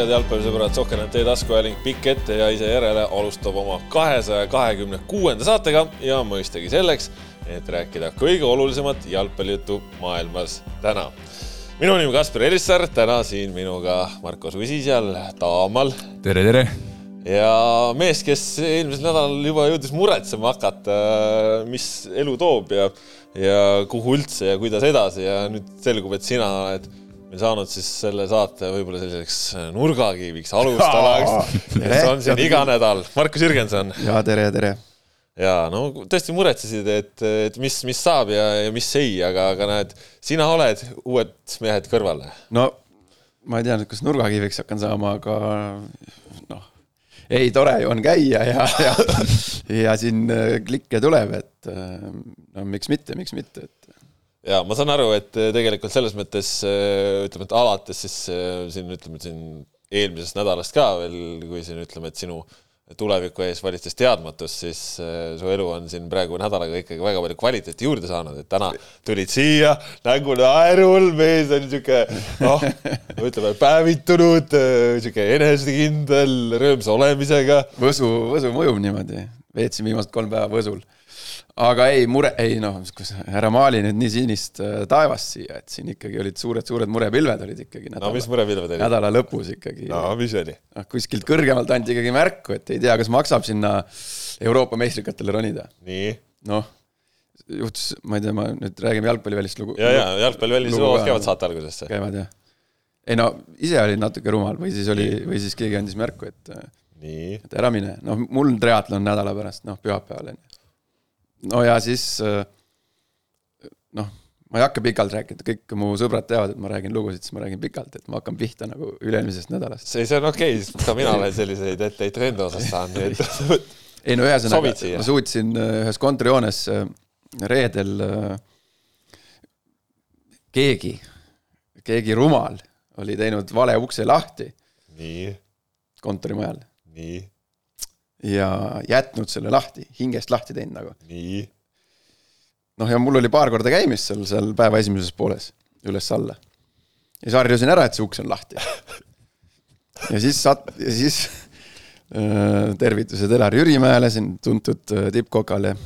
head jalgpallisõbrad, Sohkenet e-taskuajaling pikk ette ja ise järele alustab oma kahesaja kahekümne kuuenda saatega ja mõistagi selleks, et rääkida kõige olulisemat jalgpallijuttu maailmas täna. minu nimi Kaspar Elissaar, täna siin minuga Marko Susisjal, Taamal. tere, tere! ja mees, kes eelmisel nädalal juba jõudis muretsema hakata, mis elu toob ja, ja kuhu üldse ja kuidas edasi ja nüüd selgub, et sina oled me saanud siis selle saate võib-olla selliseks nurgakiviks, alustalaks, kes on siin iga nädal. Markus Jürgenson. ja tere, tere. ja no tõesti muretsesid, et, et mis, mis saab ja, ja mis ei, aga, aga näed, sina oled uued mehed kõrvale. no ma ei tea nüüd, kas nurgakiviks hakkan saama, aga noh, ei, tore ju on käia ja, ja, ja siin klikke tuleb, et no miks mitte, miks mitte, et ja ma saan aru, et äh, tegelikult selles mõttes äh, ütleme, et alates siis äh, siin ütleme siin eelmisest nädalast ka veel, kui siin ütleme, et sinu tuleviku ees valitses teadmatus, siis su elu on siin praegu nädalaga ikkagi väga palju kvaliteeti juurde saanud, et täna tulid siia nägu naerul, mees on niisugune noh, ütleme päevitunud, niisugune enesekindel, rõõmsa olemisega. Võsu, Võsu mõjub niimoodi, veetsin viimased kolm päeva Võsul aga ei, mure, ei noh, ära maali nüüd nii sinist äh, taevast siia, et siin ikkagi olid suured-suured murepilved olid ikkagi. no mis murepilved olid? nädala lõpus ikkagi. no mis oli? noh, kuskilt kõrgemalt anti ikkagi märku, et ei tea, kas maksab sinna Euroopa meistrikatele ronida. nii? noh, juhtus, ma ei tea, ma nüüd räägime jalgpallivälist lugu. ja, ja jalgpallivälis lood käivad saate algusesse. käivad jah. ei no ise olin natuke rumal või siis oli, või siis keegi andis märku, et nii. et ära mine, noh, mul triatlon nädala pärast, noh, pühapäeval on ju no ja siis äh, noh, ma ei hakka pikalt rääkida, kõik mu sõbrad teavad, et ma räägin lugusid, siis ma räägin pikalt, et ma hakkan pihta nagu üle-eelmisest nädalast. see, see on okei okay,, ka mina olen selliseid etteheiteid enda osas saanud, nii et. ei no ühesõnaga, ma suutsin äh, ühes kontorihoones äh, reedel keegi, keegi rumal oli teinud vale ukse lahti. nii. kontorimajal. nii ja jätnud selle lahti, hingest lahti teinud nagu. nii. noh, ja mul oli paar korda käimist seal, seal päeva esimeses pooles, üles-alla. ja siis harjusin ära, et see uks on lahti. ja siis sat-, ja siis äh, tervitused Elar Jürimäele, siin tuntud äh, tippkokale,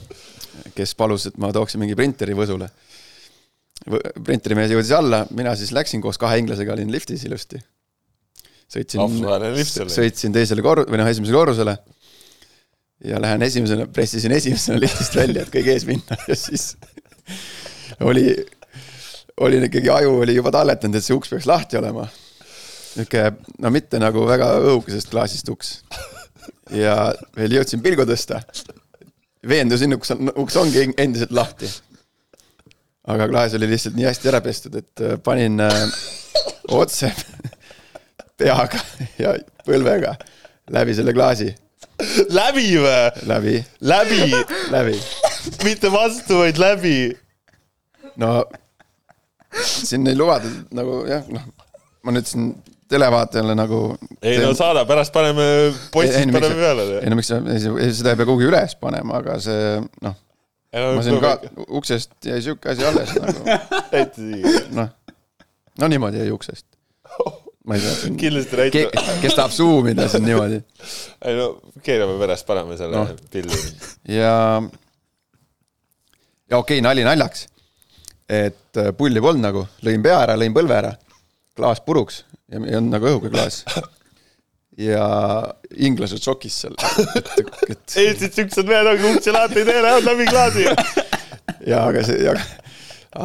kes palus, et ma tooksin mingi printeri Võsule. printerimees jõudis alla, mina siis läksin koos kahe inglasega, olin liftis ilusti sõitsin, sõitsin teisele korru-, või noh, esimesele korrusele ja lähen esimesena, pressisin esimesena liftist välja, et kõige ees minna ja siis oli, oli ikkagi aju oli juba talletanud, et see uks peaks lahti olema. niisugune, no mitte nagu väga õhukesest klaasist uks. ja veel jõudsin pilgu tõsta. veendusin, uks on, uks ongi endiselt lahti. aga klaas oli lihtsalt nii hästi ära pestud, et äh, panin äh, otse peaga ja põlvega läbi selle klaasi läbi või? läbi. läbi läbi. mitte vastu, vaid läbi. no siin ei lubada nagu jah, noh, ma nüüd siin televaatajale nagu. ei no saada, pärast paneme, postid paneme peale. ei no miks seda ei pea kuhugi üles panema, aga see noh. ma siin ka uksest jäi sihuke asi alles nagu. noh, no niimoodi jäi uksest ma ei tea. kindlasti näitab ke,. kes tahab zoom ida siin niimoodi. ei no keerame perest, paneme selle no. pildi. ja, ja okei okay,, nali naljaks. et äh, pulli polnud nagu, lõin pea ära, lõin põlve ära, klaas puruks ja ei olnud nagu õhuga klaas. ja inglased šokis seal. Eestis siuksed mehed ongi ukse lahti ei tee, lähevad läbi klaasi. ja aga see,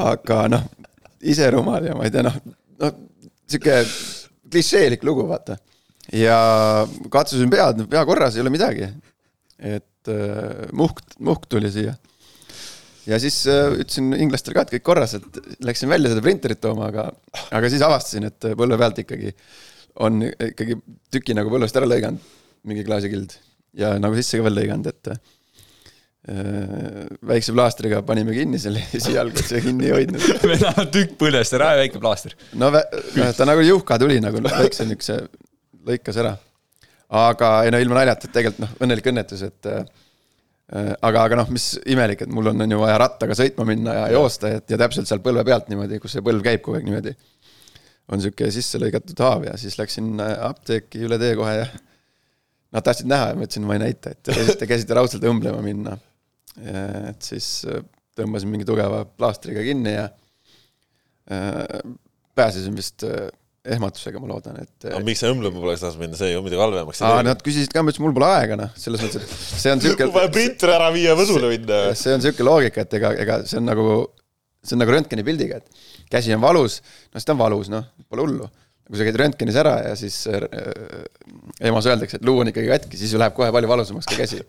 aga noh, ise rumal ja ma ei tea, noh, noh sihuke klišeelik lugu, vaata. ja katsusin pead, pea korras, ei ole midagi. et äh, muhk, muhk tuli siia. ja siis äh, ütlesin inglastele ka, et kõik korras, et läksin välja seda printerit tooma, aga, aga siis avastasin, et põlve pealt ikkagi on ikkagi tüki nagu põlvest ära lõiganud, mingi klaasikild. ja nagu sisse ka veel lõiganud, et Äh, väikse plaastriga panime kinni selle esialgu, et see kinni ei hoidnud. meil on tükk põlvest ära ja väike plaaster. no ta nagu juhka tuli nagu väikse niukse, lõikas ära. aga ei no ilma naljata, et tegelikult noh, õnnelik õnnetus, et äh, aga, aga noh, mis imelik, et mul on, on ju vaja rattaga sõitma minna ja joosta, et ja täpselt seal põlve pealt niimoodi, kus see põlv käib kogu aeg niimoodi. on sihuke sisse lõigatud haav ja siis läksin äh, apteeki üle tee kohe ja nad tahtsid näha ja ma ütlesin, ma ei näita, et te käisite raudselt õmblema minna. Et siis äh, tõmbasin mingi tugeva plaastriga kinni ja äh, pääsesin vist äh, ehmatusega, ma loodan, et. aga miks sa õmblema poleks tahtnud minna, see ju muidugi halvemaks ei tee. Nad küsisid ka, ma ütlesin, mul pole aega, noh, selles mõttes, et see on sihuke. vaja printer ära viia, Võsule minna. see on sihuke loogika, et ega, ega see on nagu, see on nagu röntgeni pildiga, et käsi on valus, no siis ta on valus, noh, pole hullu. kui sa käid röntgenis ära ja siis äh, EMO-s öeldakse, et luu on ikkagi katki, siis ju läheb kohe palju valusamaks ka käsi.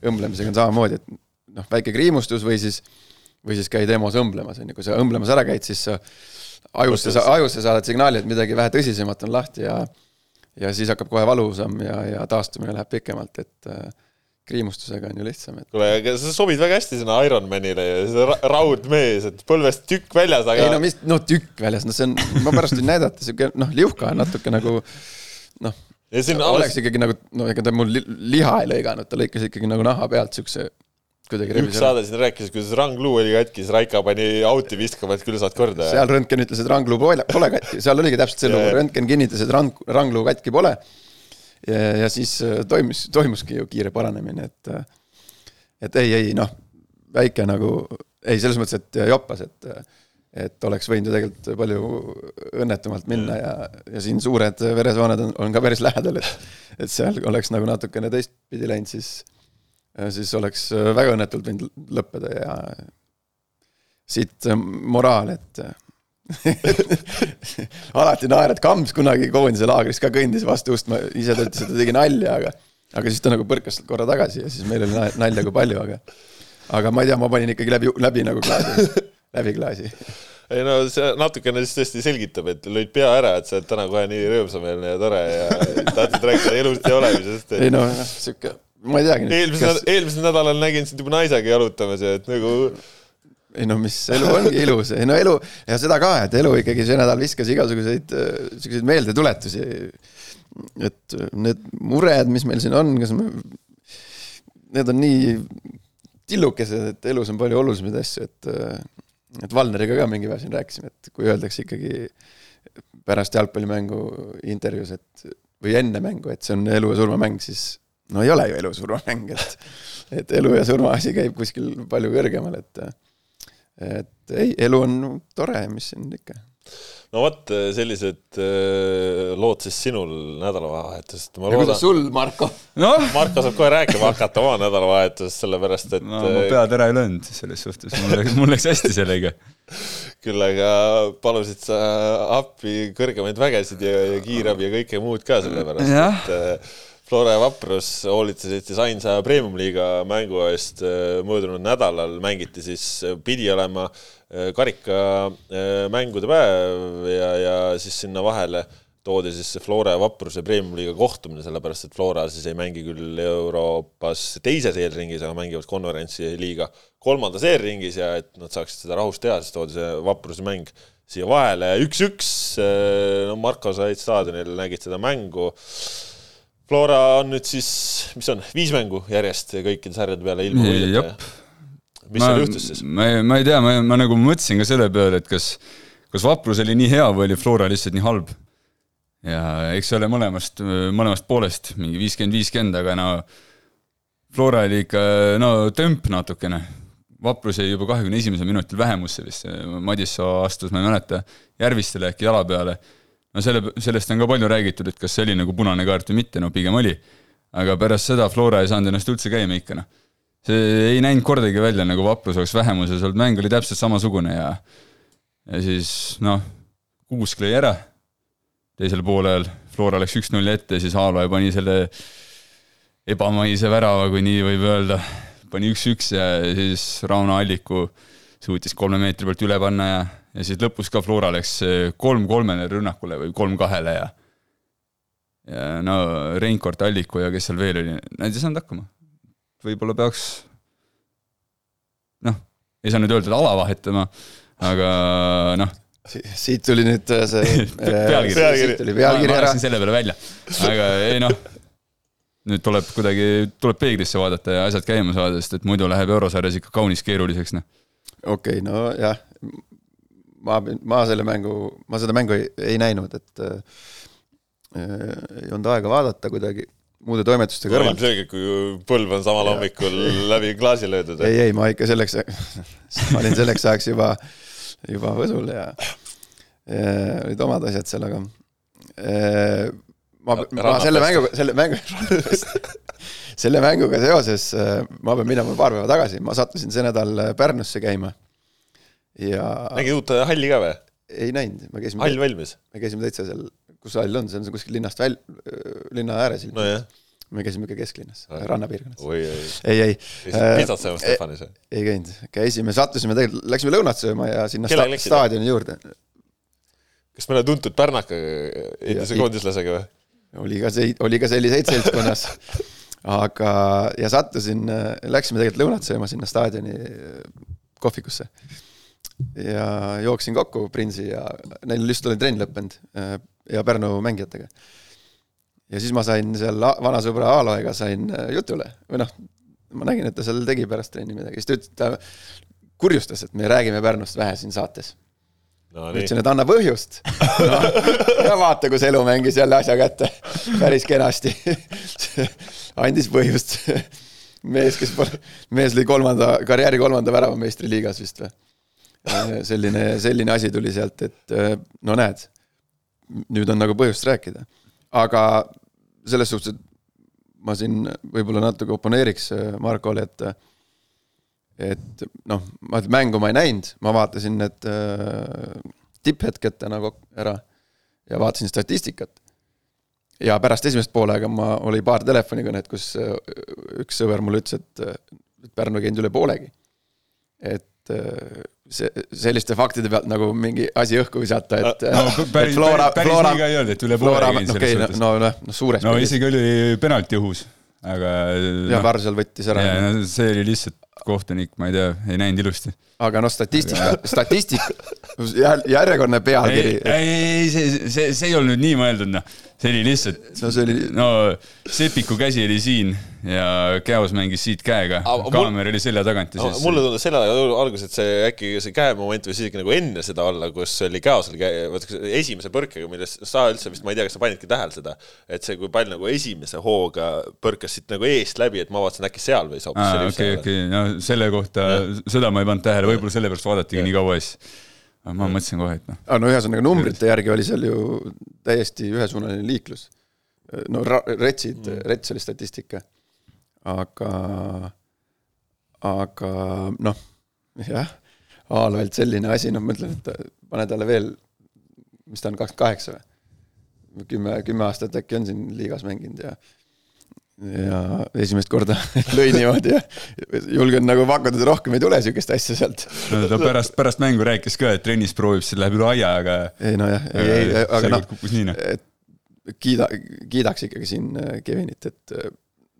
õmblemisega on samamoodi, et noh, väike kriimustus või siis, või siis käid EMO-s õmblemas, on ju, kui sa õmblemas ära käid, siis sa ajusse, ajusse saadad signaali, et midagi vähe tõsisemat on lahti ja ja siis hakkab kohe valusam ja, ja taastumine läheb pikemalt, et äh, kriimustusega on ju lihtsam, et. kuule, aga sa sobid väga hästi sinna Ironmanile ja seda ra raudmees, et põlvest tükk väljas, aga. ei no mis, no tükk väljas, no see on, ma pärast võin näidata, sihuke noh, liuhka on natuke nagu noh. oleks alles... ikkagi nagu, no ega ta mul liha ei lõiganud, ta lõikas ikkagi nagu naha pealt siukse kuidagi üks saade siin rääkis, kuidas rangluu oli katki, siis Raika pani auti viskama, et küll saad korda. seal Röntgen ütles, et rangluu pole, pole katki, seal oligi täpselt see lugu, Röntgen kinnitas, et rang, rangluu katki pole. ja, ja siis äh, toimus, toimuski ju kiire paranemine, et, äh, et ei, ei noh, väike nagu, ei selles mõttes, et joppas, et et oleks võinud ju tegelikult palju õnnetumalt minna ja, ja siin suured veresooned on, on ka päris lähedal, et et seal oleks nagu natukene teistpidi läinud, siis siis oleks äh, väga õnnetult võinud lõppeda ja siit äh, moraal, et alati naerad, Kams kunagi koondise laagris ka kõndis vastu ust, ma ise ta ütles, et ta tegi nalja, aga aga siis ta nagu põrkas korra tagasi ja siis meil oli nalja kui palju, aga aga ma ei tea, ma panin ikkagi läbi, läbi nagu klaasi, läbi klaasi. Ei no see natukene siis tõesti selgitab, et lõid pea ära, et sa oled täna kohe nii rõõmsameelne ja tore ja tahtsid rääkida elust ja olemisest ei no sihuke ma ei teagi. eelmisel kas..., eelmisel nädalal nägin sind juba naisega jalutamas ja et nagu ei no mis, elu ongi ilus, ei no elu ja seda ka, et elu ikkagi see nädal viskas igasuguseid siukseid meeldetuletusi. et need mured, mis meil siin on, kas me, need on nii tillukesed, et elus on palju olulisemaid asju, et et Valneriga ka mingi päev siin rääkisime, et kui öeldakse ikkagi pärast jalgpallimängu intervjuus, et või enne mängu, et see on elu ja surma mäng, siis no ei ole ju elu-surmamäng, et, et elu ja surma asi käib kuskil palju kõrgemal, et, et ei, elu on tore, mis siin ikka. no vot, sellised äh, lood siis sinul nädalavahetusest. ja loodan... kuidas sul, Marko no?? Marko saab kohe rääkima hakata oma nädalavahetusest, sellepärast et no ma pead ära ei löönud selles suhtes, mul läks, mul läks hästi sellega küll aga palusid sa appi kõrgemaid vägesid ja, ja kiirabi ja kõike muud ka sellepärast, et äh, Flora ja Vaprus hoolitsesid siis ainsa premium-liiga mängu eest äh, möödunud nädalal, mängiti siis, äh, pidi olema äh, karikamängude päev ja, ja siis sinna vahele toodi siis see Flora ja Vapruse premium-liiga kohtumine, sellepärast et Flora siis ei mängi küll Euroopas teises eelringis, aga mängivad konverentsiliiga kolmandas eelringis ja et nad saaksid seda rahus teha, siis toodi see Vapruse mäng siia vahele, üks-üks, no Marko said staadionil, nägid seda mängu Flora on nüüd siis, mis on, viis mängu järjest kõikide sarjade peale ilma võideta. mis seal juhtus siis? ma ei, ma ei tea, ma, ma nagu mõtlesin ka selle peale, et kas, kas Vaprus oli nii hea või oli Flora lihtsalt nii halb. ja eks see ole mõlemast, mõlemast poolest mingi viiskümmend, viiskümmend, aga no Flora oli ikka no tömp natukene. Vaprus jäi juba kahekümne esimesel minutil vähemusse vist, Madissoo astus, ma ei mäleta, Järvistele äkki jala peale no selle, sellest on ka palju räägitud, et kas see oli nagu punane kaart või mitte, no pigem oli. aga pärast seda Flora ei saanud ennast üldse käima ikka, noh. see ei näinud kordagi välja, nagu Vaprus oleks vähemuses olnud, mäng oli täpselt samasugune ja ja siis noh, Kuusk lõi ära teisel poolel, Flora läks üks-null ette, siis Aaloe pani selle ebamaise värava, kui nii võib öelda, pani üks-üks ja siis Rauno Alliku suutis kolme meetri pealt üle panna ja ja siis lõpus ka Flora läks kolm-kolmele rünnakule või kolm-kahele ja ja no Reinkord, Alliku ja kes seal veel oli, nad ei saanud hakkama. võib-olla peaks noh, ei saa nüüd öelda, et ala vahetama, aga noh siit tuli nüüd äh, see pealkiri, pealkiri, tuli pealkiri ära. selle peale välja, aga ei noh, nüüd tuleb kuidagi, tuleb peeglisse vaadata ja asjad käima saada, sest et muidu läheb eurosarjas ikka kaunis keeruliseks, noh. okei okay,, no jah, ma, ma selle mängu, ma seda mängu ei, ei näinud, et äh, ei olnud aega vaadata kuidagi muude toimetuste no, kõrval. ilmselgelt, kui põlv on samal hommikul läbi klaasi löödud. ei, ei, ma ikka selleks, ma olin selleks ajaks juba, juba Võsul ja, ja olid omad asjad seal, aga äh, ma, ma selle mänguga, selle mängu selle mänguga seoses äh, ma pean minema paar päeva tagasi, ma sattusin see nädal Pärnusse käima ja nägid uut halli ka või? ei näinud, me käisime hall valmis? me käisime täitsa seal, kus hall on, see on kuskil linnast väl-, linna ääres no jah. me käisime ikka kesklinnas, rannapiirkonnas. ei, ei. pitsat söömas Stefanis või? ei käinud, käisime, sattusime tegelikult, läksime lõunat sööma ja sinna sta staadioni juurde. kas mõne tuntud pärnaka endise koondislasega või? oli ka see, oli ka selliseid seltskonnas aga, ja sattusin, läksime tegelikult lõunat sööma sinna staadioni kohvikusse ja jooksin kokku Prinsi ja neil just oli trenn lõppenud äh, ja Pärnu mängijatega. ja siis ma sain seal vana sõbra Aaloega sain äh, jutule või noh, ma nägin, et ta seal tegi pärast trenni midagi, siis ta ütles, ta kurjustas, et me räägime Pärnust vähe siin saates. No,. ütlesin, et anna põhjust. No,. ja vaata, kus elu mängis jälle asja kätte, päris kenasti. Andis põhjust. Mees, kes mees lõi kolmanda, karjääri kolmanda värava meistriliigas vist või selline, selline asi tuli sealt, et äh, no näed, nüüd on nagu põhjust rääkida. aga selles suhtes, et ma siin võib-olla natuke oponeeriks äh, Markole, et et noh, ma mängu ma ei näinud, ma vaatasin need tipphetked täna ära ja vaatasin statistikat. ja pärast esimest poolega ma, oli paar telefonikõnet, kus üks sõber mulle ütles, et Pärnu käinud üle poolegi. et selliste faktide pealt nagu mingi asi õhku visata, et no, päris, Flora, päris Flora, nii ka ei olnud, et üle poole käinud selles okay, suhtes. no, noh, noh, suures no isegi oli penalti õhus, aga ja no, Var seal võttis ära. No, see oli lihtsalt kohtunik, ma ei tea, ei näinud ilusti. aga noh, statistika, statistika, järjekordne pealkiri. ei, ei, ei, see, see, see ei olnud nii mõeldud, noh see oli lihtsalt, no see oli, no Sepiku käsi oli siin ja Käos mängis siit käega, kaamer oli selja tagant ja siis. mulle tundus selle alguses, et see äkki see käemoment võis isegi nagu enne seda olla, kus oli Käos oli käe, vaata esimese põrkega, millest sa üldse vist, ma ei tea, kas sa panidki tähele seda, et see, kui pall nagu esimese hooga põrkas siit nagu eest läbi, et ma vaatasin, äkki seal võis hoopis. okei, okei, no selle kohta, seda ma ei pannud tähele, võib-olla sellepärast vaadatigi nii kaua siis ma mõtlesin kohe, et noh. aa, no ühesõnaga numbrite järgi oli seal ju täiesti ühesuunaline liiklus. no retsid mm., rets oli statistika. aga, aga noh, jah, Aalvelt selline asi, noh, ma ütlen, et pane talle veel, mis ta on, kakskümmend kaheksa või? kümme, kümme aastat äkki on siin liigas mänginud ja ja esimest korda lõi niimoodi ja julgen nagu pakkuda, et rohkem ei tule sihukest asja sealt. no ta pärast, pärast mängu rääkis ka, et trennis proovib, siis läheb üle aia, aga. ei nojah, ei, ei, aga noh, noh, et kiida, kiidaks ikkagi siin äh, Kevinit, et äh,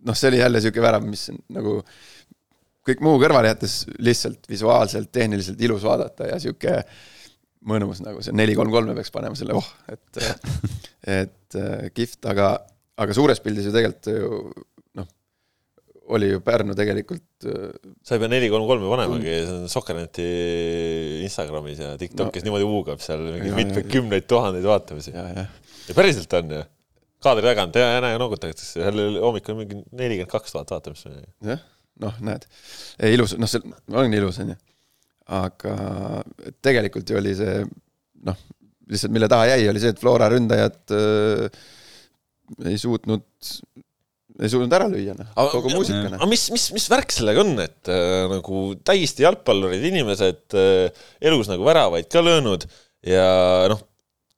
noh, see oli jälle sihuke värav, mis nagu kõik muu kõrvale jättes lihtsalt visuaalselt, tehniliselt ilus vaadata ja sihuke mõnus nagu see neli, kolm, kolme peaks panema selle, oh, et, et äh, kihvt, aga aga suures pildis ju tegelikult ju noh, oli ju Pärnu tegelikult äh, sa ei pea neli, kolm, kolme panemagi, see on Sokkerneti Instagramis ja Tiktokis no, niimoodi huugab seal mingi mitmeid kümneid tuhandeid vaatamisi. ja, ja. ja päriselt on ju. kaadri tagant ja näe noogutatakse, seal hommikul mingi nelikümmend kaks tuhat vaatamist. jah, noh, näed, ilus, noh, see on ilus, on ju. aga tegelikult ju oli see noh, lihtsalt mille taha jäi, oli see, et Flora ründajad äh, ei suutnud, ei suutnud ära lüüa, noh, kogu muusikana. aga mis, mis, mis värk sellega on, et äh, nagu täiesti jalgpallurid, inimesed äh, elus nagu väravaid ka löönud ja noh,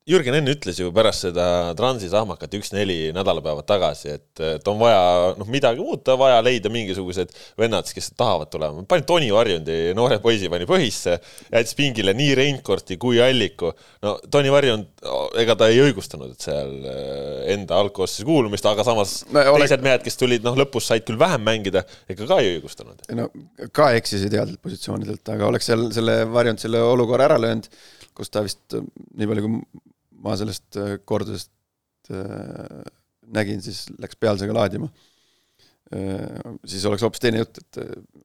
Jürgen enne ütles ju pärast seda Transi sahmakat üks-neli nädalapäevad tagasi, et, et on vaja noh, midagi muuta, vaja leida mingisugused vennad, kes tahavad tulema. pani Toni Varjundi, noore poisi pani põhisse, jättis pingile nii Reinkorti kui Alliku. no Toni Varjund, ega ta ei õigustanud seal äh, enda algkoosseisu kuulumist, aga samas no, ole... teised mehed, kes tulid noh, lõpus said küll vähem mängida, ega ka ei õigustanud. no ka eksisid headelt positsioonidelt, aga oleks seal selle Varjund selle olukorra ära löönud, kus ta vist nii palju kui ma sellest äh, kordusest äh, nägin, siis läks pealsega laadima. Äh, siis oleks hoopis teine jutt, et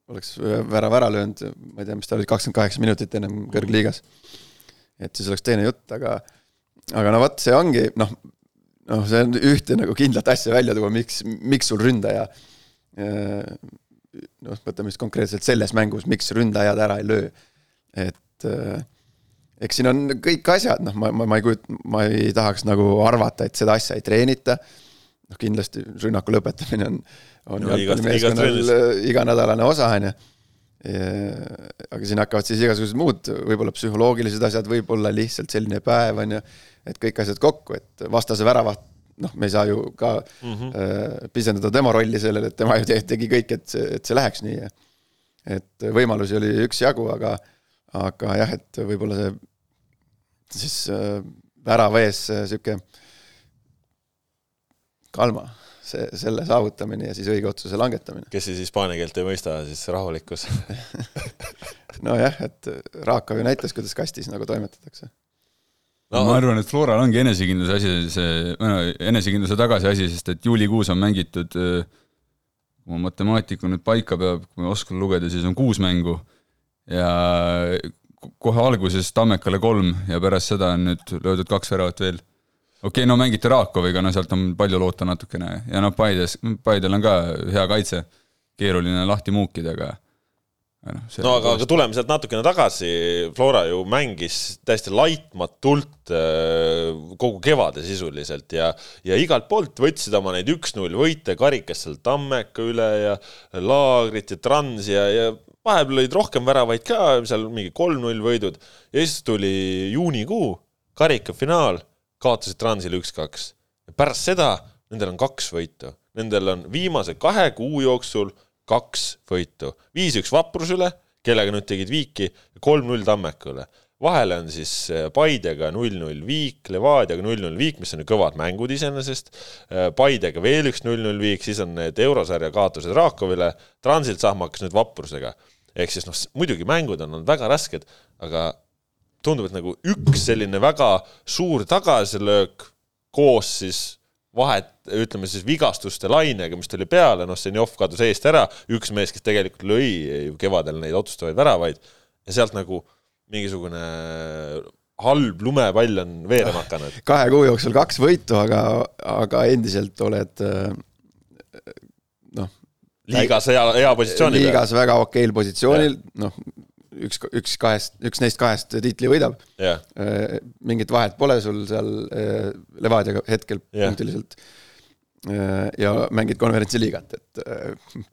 oleks värava ära löönud, ma ei tea, mis ta oli, kakskümmend kaheksa minutit ennem kõrgliigas. et siis oleks teine jutt, aga, aga no vot, see ongi noh, noh, see on ühte nagu kindlat asja välja tuua, miks, miks sul ründaja noh, võtame siis konkreetselt selles mängus, miks ründajad ära ei löö. et äh, eks siin on kõik asjad, noh, ma, ma, ma ei kujuta, ma ei tahaks nagu arvata, et seda asja ei treenita. noh, kindlasti rünnaku lõpetamine on, on no, jalgpallimeeskonnal iganädalane osa, on ju. aga siin hakkavad siis igasugused muud, võib-olla psühholoogilised asjad, võib-olla lihtsalt selline päev, on ju, et kõik asjad kokku, et vastase väravat noh, me ei saa ju ka mm -hmm. pisendada tema rolli sellele, et tema ju tegi kõik, et see, et see läheks nii. et võimalusi oli üksjagu, aga, aga jah, et võib-olla see siis äh, värava ees sihuke kalma, see, selle saavutamine ja siis õige otsuse langetamine. kes siis hispaania keelt ei mõista, siis rahulikkus. Nojah, et Raaka ju näitas, kuidas kastis nagu toimetatakse. No, ma arvan, et Floral ongi enesekindluse asi, see, enesekindluse tagasi asi, sest et juulikuus on mängitud, äh, kui ma matemaatiku nüüd paika peab, kui ma oskan lugeda, siis on kuus mängu. Ja kohe alguses Tammekale kolm ja pärast seda on nüüd löödud kaks väravat veel. okei okay,, no mängiti Raakoviga, no sealt on palju loota natukene. Ja noh, Paides, Paidel on ka hea kaitse, keeruline lahti muukida, aga no, no aga, aga tuleme sealt natukene tagasi, Flora ju mängis täiesti laitmatult äh, kogu kevade sisuliselt ja, ja igalt poolt võtsid oma neid üks-null võite karikas seal Tammeka üle ja Laagrit ja Transi ja, ja vahepeal olid rohkem väravaid ka, seal mingi kolm-null võidud ja siis tuli juunikuu, karikafinaal, kaotasid Transile üks-kaks. pärast seda nendel on kaks võitu, nendel on viimase kahe kuu jooksul kaks võitu, viis-üks Vapruse üle, kellega nüüd tegid viiki, kolm-null Tammeka üle. vahele on siis äh, Paidega null-null viik, Levadiaga null-null viik, mis on kõvad mängud iseenesest, äh, Paidega veel üks null-null viik, siis on need eurosarja kaotused Raakovile, Transilt sahmakas nüüd Vaprusega. Ehk siis noh, muidugi mängud on olnud väga rasked, aga tundub, et nagu üks selline väga suur tagasilöök koos siis vahet, ütleme siis vigastuste lainega, mis tuli peale, noh, Senjov kadus eest ära, üks mees, kes tegelikult lõi ju kevadel neid otsustavaid väravaid ja sealt nagu mingisugune halb lumepall on veerema hakanud. kahe kuu jooksul kaks võitu, aga, aga endiselt oled noh. Liigas hea, hea positsioonil. liigas väga okeil positsioonil, noh, üks, üks kahest, üks neist kahest tiitli võidab yeah.. Äh, mingit vahet pole sul seal äh, Levadiaga hetkel yeah. punktiliselt. Äh, ja mängid konverentsiliigat, et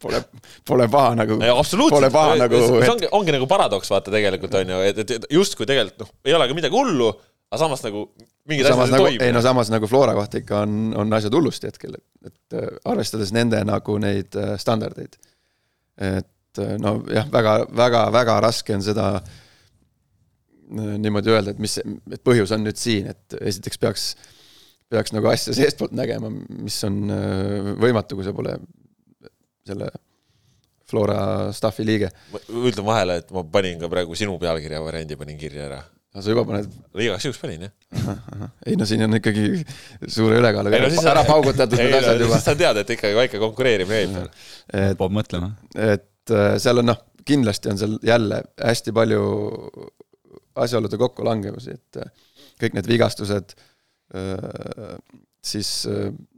pole, pole paha nagu. Pole paha nagu. see ongi, ongi nagu paradoks, vaata tegelikult on ju, et, et justkui tegelikult noh, ei ole ka midagi hullu, aga samas nagu mingid asjad nagu, ei no samas nagu Flora kohta ikka on, on asjad hullusti hetkel, et, et arvestades nende nagu neid standardeid. et eh, no jah, väga, väga, väga raske on seda niimoodi öelda, et mis, et põhjus on nüüd siin, et esiteks peaks, peaks nagu asja seestpoolt nägema, mis on võimatu, kui sa pole selle Flora staffi liige. ütlen vahele, et ma panin ka praegu sinu pealkirja variandi panin kirja ära. Sa juba paned? igaks juhuks panin, jah. ei no siin on ikkagi suure ülekaaluga no, ära paugutatud need asjad juba. sa tead, et ikkagi väike konkureerimine käib seal. peab mõtlema. et äh, seal on noh, kindlasti on seal jälle hästi palju asjaolude kokkulangevusi, et äh, kõik need vigastused, äh, siis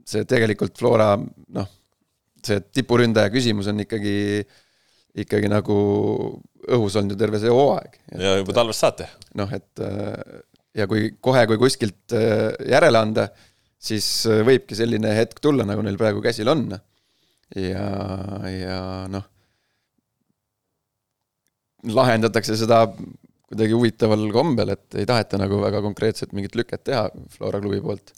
see tegelikult Flora noh, see tipuründaja küsimus on ikkagi, ikkagi nagu õhus olnud ju terve see hooaeg. ja juba talvest saate. noh, et ja kui kohe, kui kuskilt järele anda, siis võibki selline hetk tulla, nagu neil praegu käsil on. ja, ja noh lahendatakse seda kuidagi huvitaval kombel, et ei taheta nagu väga konkreetselt mingit lüket teha Flora klubi poolt.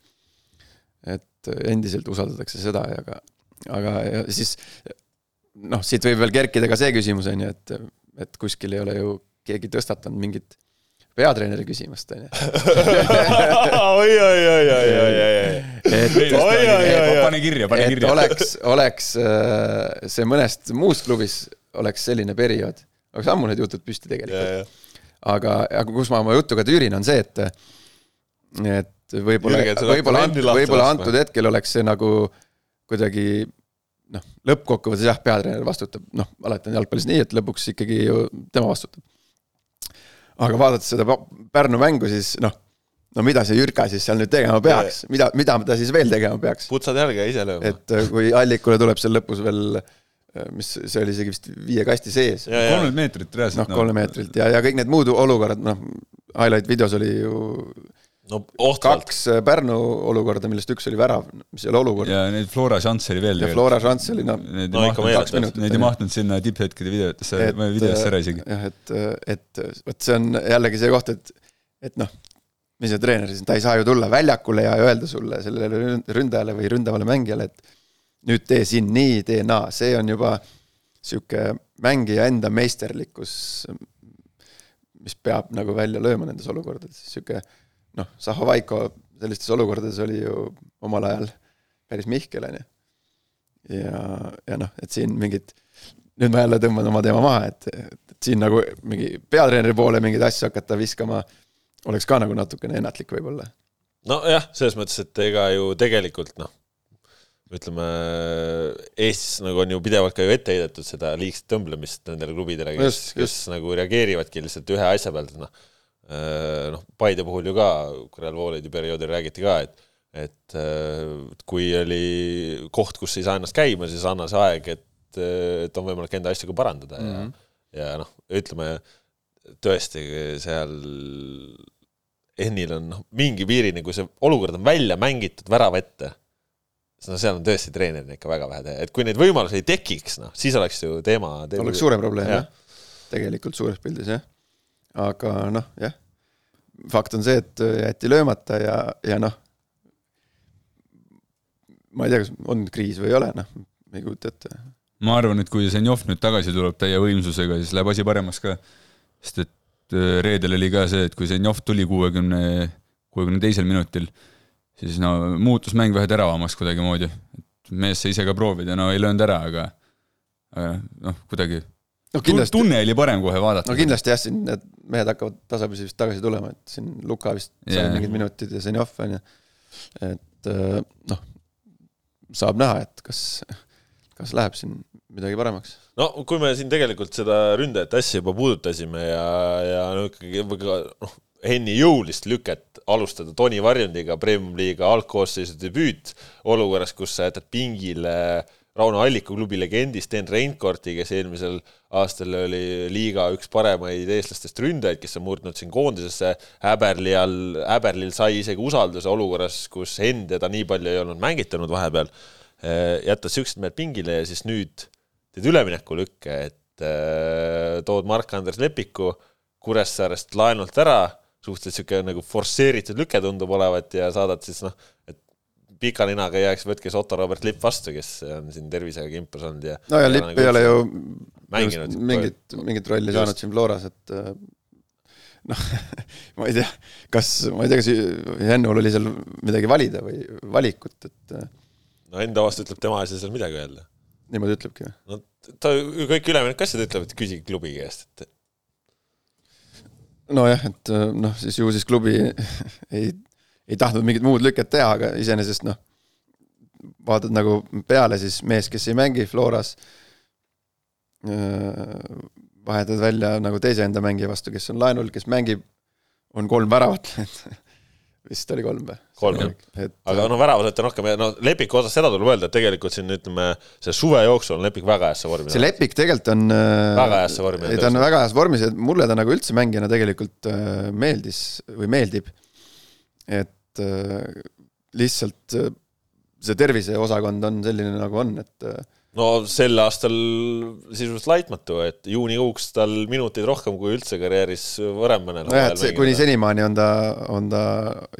et endiselt usaldatakse seda ja aga, aga ja siis noh, siit võib veel kerkida ka see küsimus, on ju, et, et kuskil ei ole ju keegi tõstatanud mingit peatreeneri küsimust, on ju. oi, oi, oi, oi, oi, oi. pane kirja, pane kirja. oleks, oleks äh, see mõnest muust klubis oleks selline periood oleks ammu need jutud püsti tegelikult. aga, aga kus ma oma jutuga tüürin, on see, et, et võib-olla, võib-olla, võib-olla antud hetkel oleks see nagu kuidagi noh, lõppkokkuvõttes jah, peatreener vastutab, noh, alati on jalgpallis nii, et lõpuks ikkagi ju tema vastutab. aga vaadates seda Pärnu mängu, siis noh, no mida see Jürka siis seal nüüd tegema peaks, mida, mida ta siis veel tegema peaks? putsad jalga ja ise lööma. et äh, kui Allikule tuleb seal lõpus veel, mis see oli isegi vist viie kasti sees, kolmkümmend meetrit reaalselt. noh, kolme meetrilt ja, ja kõik need muud olukorrad, noh, highlight videos oli ju no ohtralt. kaks äh, Pärnu olukorda, millest üks oli värav, mis ei ole olukord. ja neid Flora šansse oli veel ja. Flora šanss oli noh, Need No ei mahtunud, need ei mahtunud sinna tipphetkede videotesse, videosse ära isegi. jah, et, et vot see on jällegi see koht, et, et noh, mis see treener siis, ta ei saa ju tulla väljakule ja öelda sulle sellele ründ- ründajale või ründavale mängijale, et nüüd tee siin nii, tee naa, see on juba sihuke mängija enda meisterlikkus, mis peab nagu välja lööma nendes olukordades, sihuke noh, Zahovaiko sellistes olukordades oli ju omal ajal päris Mihkel, on ju. ja, ja noh, et siin mingid, nüüd ma jälle tõmban oma teema maha, et, et siin nagu mingi peatreeneri poole mingeid asju hakata viskama, oleks ka nagu natukene ennatlik võib-olla. nojah, selles mõttes, et ega ju tegelikult noh, ütleme Eestis nagu on ju pidevalt ka ju ette heidetud seda liigset tõmblemist nendele klubidele, kes Just,, kes nagu reageerivadki lihtsalt ühe asja pealt, noh. noh, Paide puhul ju ka, Real Voolidi perioodil räägiti ka, et et äh, kui oli koht, kus ei saa ennast käima, siis anna see aeg, et, et on võimalik enda asju ka parandada mm -hmm. ja, ja noh, ütleme tõesti seal Ennil on noh, mingi piirini, kui see olukord on välja mängitud värava ette, no seal on tõesti treenerina ikka väga vähe teha, et kui neid võimalusi ei tekiks, noh, siis oleks ju teema, teema oleks suurem probleem Jah. jah, tegelikult suures pildis jah. Aga noh, jah, fakt on see, et jäeti löömata ja, ja noh, ma ei tea, kas on kriis või ei ole, noh, ei kujuta ette. ma arvan, et kui Zenjov nüüd tagasi tuleb täie võimsusega, siis läheb asi paremaks ka. sest et äh, reedel oli ka see, et kui Zenjov tuli kuuekümne, kuuekümne teisel minutil, siis no muutus mäng vähe teravamaks kuidagimoodi. et mees sai ise ka proovida, no ei löönud ära, aga noh, kuidagi noh, kindlasti, tunne oli parem kohe vaadata no. kindlasti jah, siin need mehed hakkavad tasapisi vist tagasi tulema, et siin Luka vist sai Jaa. mingid minutid ja Zenjov on ju. et äh, noh, saab näha, et kas, kas läheb siin midagi paremaks. no kui me siin tegelikult seda ründajate asja juba puudutasime ja, ja no ikkagi väga noh, Henni jõulist lüket alustada Toni Varjundiga Premium-liiga algkoosseisu debüüt olukorras, kus sa jätad pingile Rauno Alliku klubi legendi Sten Reinkorti, kes eelmisel aastal oli liiga üks paremaid eestlastest ründajaid, kes on murdnud siin koondisesse häberli all, häberlil sai isegi usalduse olukorras, kus Henn teda nii palju ei olnud mängitanud vahepeal. jätta siuksed mehed pingile ja siis nüüd teed üleminekullükke, et äh, tood Mark-Andres Lepiku Kuressaarest laenult ära, suhteliselt sihuke nagu forsseeritud lüke tundub olevat ja saadad siis noh, et pika ninaga ei jääks, võtke siis Otto Robert Lipp vastu, kes on siin tervisega kimpus olnud ja no ja Lipp ei ole ju mänginud mingit, mingit rolli Just. saanud siin Floras, et äh, noh, ma ei tea, kas, ma ei tea, kas Jennul oli seal midagi valida või valikut, et äh, no enda vastu ütleb tema asi seal midagi öelda. niimoodi ütlebki või? no ta kõik ülemineku asjad ütlevad, et küsige klubi käest, et nojah, et äh, noh, siis ju siis klubi ei, ei tahtnud mingit muud lüket teha, aga iseenesest noh, vaatad nagu peale siis mees, kes ei mängi Floras, vahetad välja nagu teise enda mängija vastu, kes on laenul, kes mängib, on kolm väravat vist oli kolm või? Kolm, jah. et aga no väravasõite rohkem ja no Lepiku osas seda tuleb öelda, et tegelikult siin ütleme, see suve jooksul on Lepik väga heasse vormi see Lepik tegelikult on Väga heasse vormi on ei ta on väga heas vormis ja mulle ta nagu üldse mängijana tegelikult meeldis või meeldib. et äh, lihtsalt äh, see terviseosakond on selline nagu on, et äh, no sel aastal sisuliselt laitmatu, et juunikuuks tal minuteid rohkem kui üldse karjääris varem mõnel nojah, et see kuni. senimaani on ta, on ta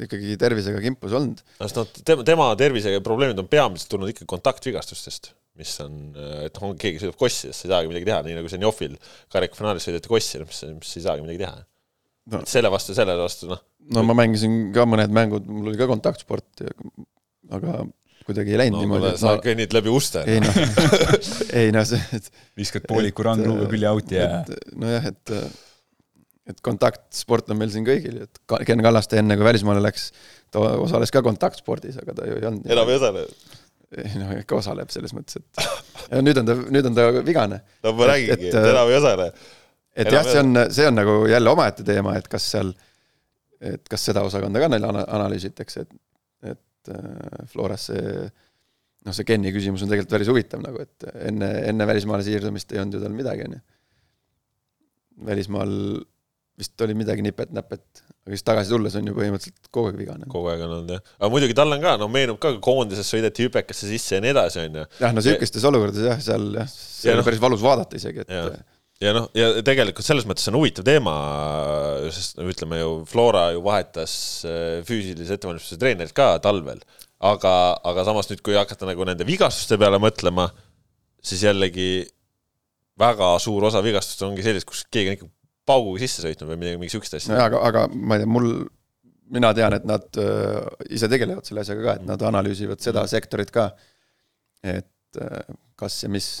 ikkagi tervisega kimpus olnud. sest noh, tema, tema tervisega probleemid on peamiselt tulnud ikkagi kontaktvigastustest, mis on, et noh, keegi sõidab kossi, siis ei saagi midagi teha, nii nagu Zenjovil karikafinaalis sõideti kossi, mis, mis ei saagi midagi teha No. selle vastu, selle vastu noh, no ma mängisin ka mõned mängud, mul oli ka kontaktsport, aga kuidagi ei läinud no niimoodi sa kõnnid läbi uste. ei noh, ei noh, see, et viskad pooliku Et, randluuga külje out'i ja nojah, et, et kontaktsport on meil siin kõigil, et Ken Kallaste enne kui välismaale läks, ta osales ka kontaktspordis, aga ta ju ei olnud. enam ei osale. ei noh, ikka osaleb selles mõttes, et ja nüüd on ta, nüüd on ta vigane. no ma räägingi, et enam ei osale. Et jah, see on, see on nagu jälle omaette teema, et kas seal, et kas seda osakonda ka neil ana-, analüüsitakse, et, et äh, Floras see noh, see Kenni küsimus on tegelikult päris huvitav nagu, et enne, enne välismaale siirdumist ei olnud ju tal midagi, on ju. välismaal vist oli midagi nipet-näpet, aga siis tagasi tulles on ju põhimõtteliselt kogu aeg vigane. kogu aeg on olnud jah, aga muidugi tal on ka, no meenub ka, koondises sõideti hüpekasse sisse ja nii edasi, on ju. jah, no sihukestes olukordades jah, seal jah, see oli no, päris valus vaadata isegi, et ja ja noh, ja tegelikult selles mõttes on huvitav teema, sest no ütleme ju, Flora ju vahetas äh, füüsilise ettevalmistuse treenerit ka talvel, aga, aga samas nüüd, kui hakata nagu nende vigastuste peale mõtlema, siis jällegi väga suur osa vigastust ongi sellised, kus keegi on ikka pauguga sisse sõitnud või midagi, mingi siukest asja. nojah, aga, aga ma ei tea, mul, mina tean, et nad äh, ise tegelevad selle asjaga ka, et nad analüüsivad seda mm. sektorit ka. et äh, kas ja mis.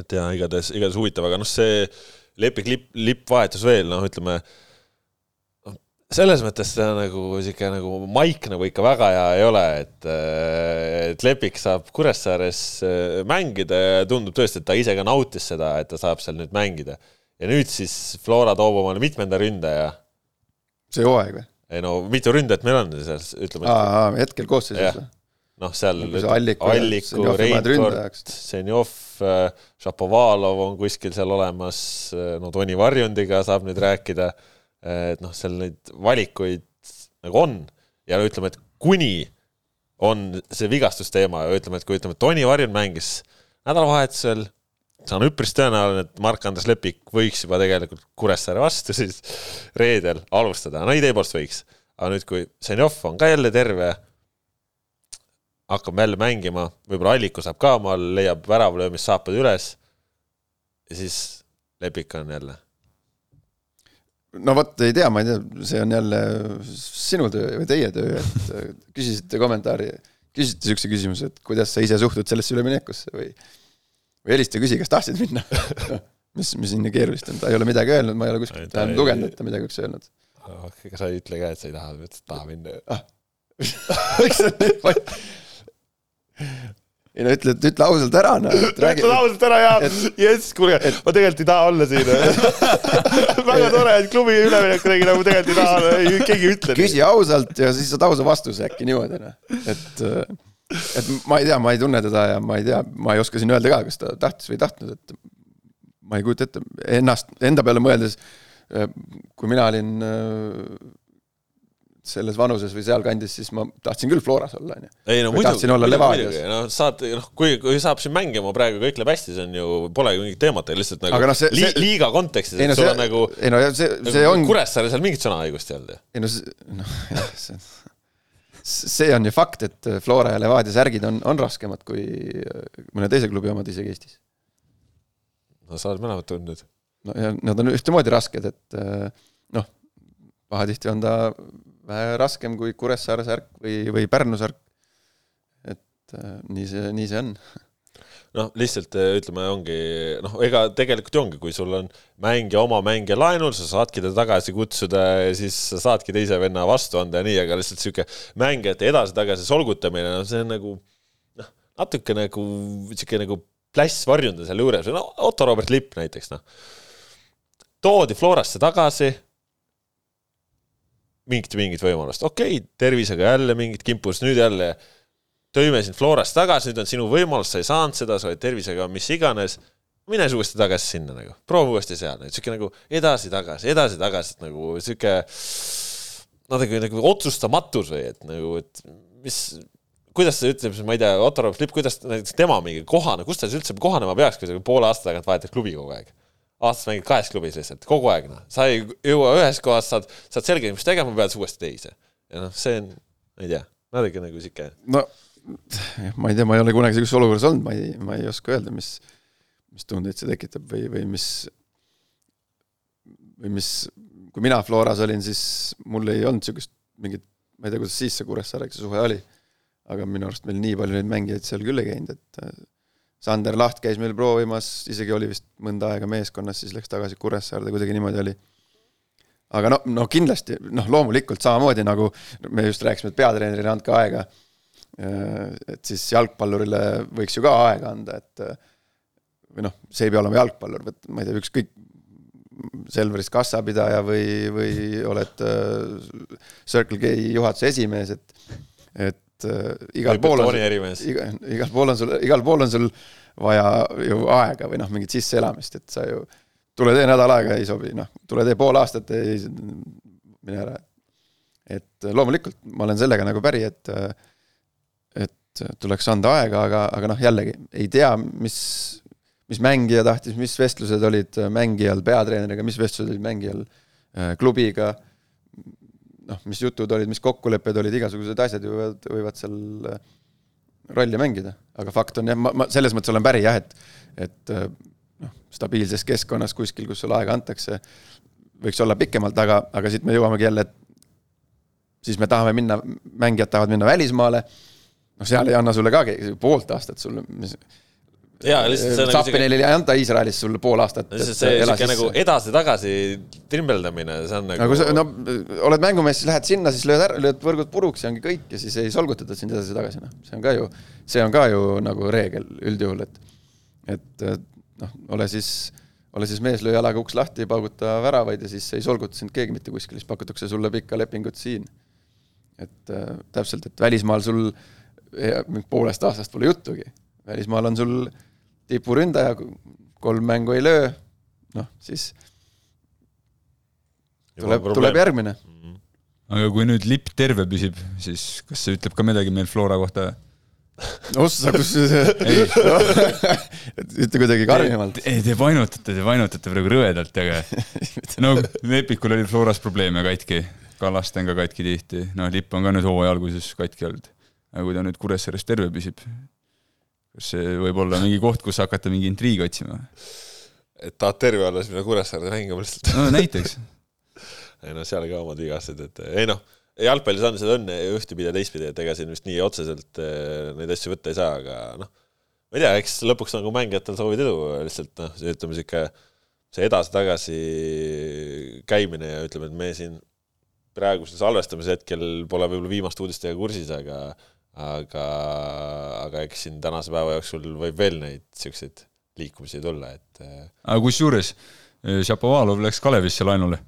Et jaa, igatahes, igatahes huvitav, aga noh, see leping lipp, lippvahetus veel, noh, ütleme selles mõttes ta nagu sihuke nagu maik nagu ikka väga hea ei ole, et, äh, et Lepik saab Kuressaares äh, mängida ja tundub tõesti, et ta ise ka nautis seda, et ta saab seal nüüd mängida ja nüüd siis Flora toob omale mitmenda ründaja. see hooaeg või? ei no mitu ründajat meil on seal, ütleme. hetkel koosseisus või? noh, seal Alliku, Alliku, Reinkord, Senjov, Šapovalov on kuskil seal olemas, äh, no Toni Varjundiga saab nüüd rääkida, et noh, seal neid valikuid nagu on ja ütleme, et kuni on see vigastusteema ja ütleme, et kui ütleme, Toni Varjund mängis nädalavahetusel see on üpris tõenäoline, et Mark-Andres Lepik võiks juba tegelikult Kuressaare vastu siis reedel alustada, no idee poolest võiks. aga nüüd, kui Zenjov on ka jälle terve, hakkab jälle mängima, võib-olla Alliku saab ka omal, leiab väravlöömissaapad üles ja siis Lepik on jälle. no vot, ei tea, ma ei tea, see on jälle sinu töö või teie töö, et küsisite kommentaari, küsisite niisuguse küsimuse, et kuidas sa ise suhtud sellesse üleminekusse või või helista küsi, kas tahtsid minna mis, mis siin nii keerulist on, ta ei ole midagi öelnud, ma ei ole kuskilt lugenud, et ta midagi oleks öelnud. ega sa ei ütle ka, et sa ei taha, ütled, et taha minna ah. miks sa nüüd ei no ütle, ütle ausalt ära, noh. ütle ausalt ära ja jess, kuulge ma tegelikult ei taha olla siin väga tore, et klubi ülemineku tegin, aga ma tegelikult ei taha olla, keegi ei ütle. küsi ausalt ja siis saad ausa vastuse äkki niimoodi, noh, et et ma ei tea, ma ei tunne teda ja ma ei tea, ma ei oska siin öelda ka, kas ta tahtis või ei tahtnud, et ma ei kujuta ette, ennast, enda peale mõeldes, kui mina olin selles vanuses või sealkandis, siis ma tahtsin küll Floras olla, onju. ei no muidugi, olla Levadias. noh, saad, noh, kui, kui saab siin mängima praegu, kõik läheb hästi, see on ju, polegi mingit teemat, lihtsalt nagu no, see, li, see, liiga kontekstis, et sul on nagu ei no see, see nagu, on Kuressaare seal mingit sõnaõigust ei olnud ju. ei no see, noh jah, see see on ju fakt, et Flora ja Levadia särgid on, on raskemad kui mõne teise klubi omad isegi Eestis. no sa oled mõlemat tundnud. no ja nad on ühtemoodi rasked, et noh, pahatihti on ta vähe raskem kui Kuressaare särk või, või Pärnu särk. et nii see, nii see on noh, lihtsalt äh, ütleme, ongi noh, ega tegelikult ju ongi, kui sul on mängija, oma mängija laenul, sa saadki ta tagasi kutsuda ja siis sa saadki teise venna vastu anda ja nii, aga lihtsalt sihuke mängijate edasi-tagasi solgutamine, noh, see on nagu noh, natuke nagu sihuke nagu pläss varjunda seal juures, no Otto Robert Lipp näiteks, noh. toodi Florasse tagasi mingit, mingit võimalust, okei okay,, tervisega jälle mingit kimpust, nüüd jälle tõime sind Florast tagasi, nüüd on sinu võimalus, sa ei saanud seda, sa oled tervisega mis iganes, mine siis uuesti tagasi sinna nagu, proovi uuesti seal, sihuke nagu edasi-tagasi, edasi-tagasi, et nagu sihuke natuke nagu otsustamatus või et nagu, et mis, kuidas ta ütleb, ma ei tea, Otto Rapp Lipp, kuidas näiteks tema mingi kohane, kus ta siis üldse kohanema peaks, kui sa poole aasta tagant vahetad klubi kogu aeg? Aastas mängid kahes klubis lihtsalt, kogu aeg noh, sa ei jõua ühes kohas, saad, saad selgeks, mis tegema pead, siis uuesti teise. ja noh, see on, ma ei tea, natuke nagu sihuke. no ma ei tea, ma ei ole kunagi sellises olukorras olnud, ma ei, ma ei oska öelda, mis, mis tundeid see tekitab või, või mis, või mis, kui mina Floras olin, siis mul ei olnud niisugust mingit, ma ei tea, kuidas siis see Kuressaarega see suhe oli, aga minu arust meil nii palju neid mängijaid seal küll ei käinud, et Sander Laht käis meil proovimas, isegi oli vist mõnda aega meeskonnas, siis läks tagasi Kuressaarde, kuidagi niimoodi oli. aga no, no kindlasti, noh, loomulikult samamoodi nagu me just rääkisime, et peatreenerile andke aega Äh, et siis jalgpallurile võiks ju ka aega anda, et äh, või noh, see ei pea olema jalgpallur, vaid ma ei tea, ükskõik Selveris kassapidaja või, või oled äh, Circle K juhatuse esimees, et, et äh, igal pool on, iga, igal pool on sul, igal pool on sul vaja ju aega või noh, mingit sisseelamist, et sa ju tule tee nädal aega ei sobi, noh, tule tee pool aastat, ei, mine ära. et loomulikult ma olen sellega nagu päri, et, et tuleks anda aega, aga, aga noh, jällegi ei tea, mis mis mängija tahtis, mis vestlused olid äh, mängijal peatreeneriga, mis vestlused olid mängijal äh, klubiga, noh, mis jutud olid, mis kokkulepped olid, igasugused asjad ju võivad, võivad seal äh, rolli mängida. aga fakt on jah, ma, ma selles mõttes olen päri jah, et, et noh, stabiilses keskkonnas kuskil, kus sulle aega antakse, võiks olla pikemalt, aga, aga siit me jõuamegi jälle, et siis me tahame minna, mängijad tahavad minna välismaale, noh, seal ei anna sulle ka keegi poolt aastat sulle, mis nagu ei anta Iisraelis sulle pool aastat. see sihuke nagu edasi-tagasi trimbeldamine, see on nagu. nagu sa, no oled mängumees, siis lähed sinna, siis lööd ära, lööd võrgud puruks ja ongi kõik ja siis ei solgutata sind edasi-tagasi, noh. see on ka ju, see on ka ju nagu reegel üldjuhul, et, et noh, ole siis, ole siis mees, löö jalaga uks lahti, pauguta väravaid ja siis ei solguta sind keegi mitte kuskil, siis pakutakse sulle pikka lepingut siin. et äh, täpselt, et välismaal sul poolest aastast pole juttugi välismaal on sul tipuründaja, kolm mängu ei löö, noh siis tuleb, tuleb järgmine mm. -hmm. aga kui nüüd lipp terve püsib, siis kas see ütleb ka midagi meil Flora kohta? ossa, kus ütle kuidagi karmimalt. ei, te vainutate, te vainutate praegu rõvedalt, aga no Lepikul oli Floras probleeme katki, Kallaste on ka katki tihti, noh, lipp on ka nüüd hooaja alguses katki olnud. aga kui ta nüüd Kuressaares terve püsib, kas see võib olla mingi koht, kus hakata mingi intriigi otsima? et tahad terve olla, siis mine Kuressaarde mängima lihtsalt. no näiteks ei noh, seal ka omad vigased, et ei noh, jalgpallis on seda õnne ühtepidi ja teistpidi, et ega siin vist nii otseselt eh, neid asju võtta ei saa, aga noh, ma ei tea, eks lõpuks nagu mängijatel soovid edu, lihtsalt noh, ütleme sihuke see edasi-tagasi käimine ja ütleme, et me siin praegusel salvestamise hetkel pole võib-olla viimaste uudistega kursis, aga aga, aga eks siin tänase päeva jooksul võib veel neid siukseid liikumisi tulla, et. Äh, aga kusjuures äh, Šapovalov läks Kalevisse laenule.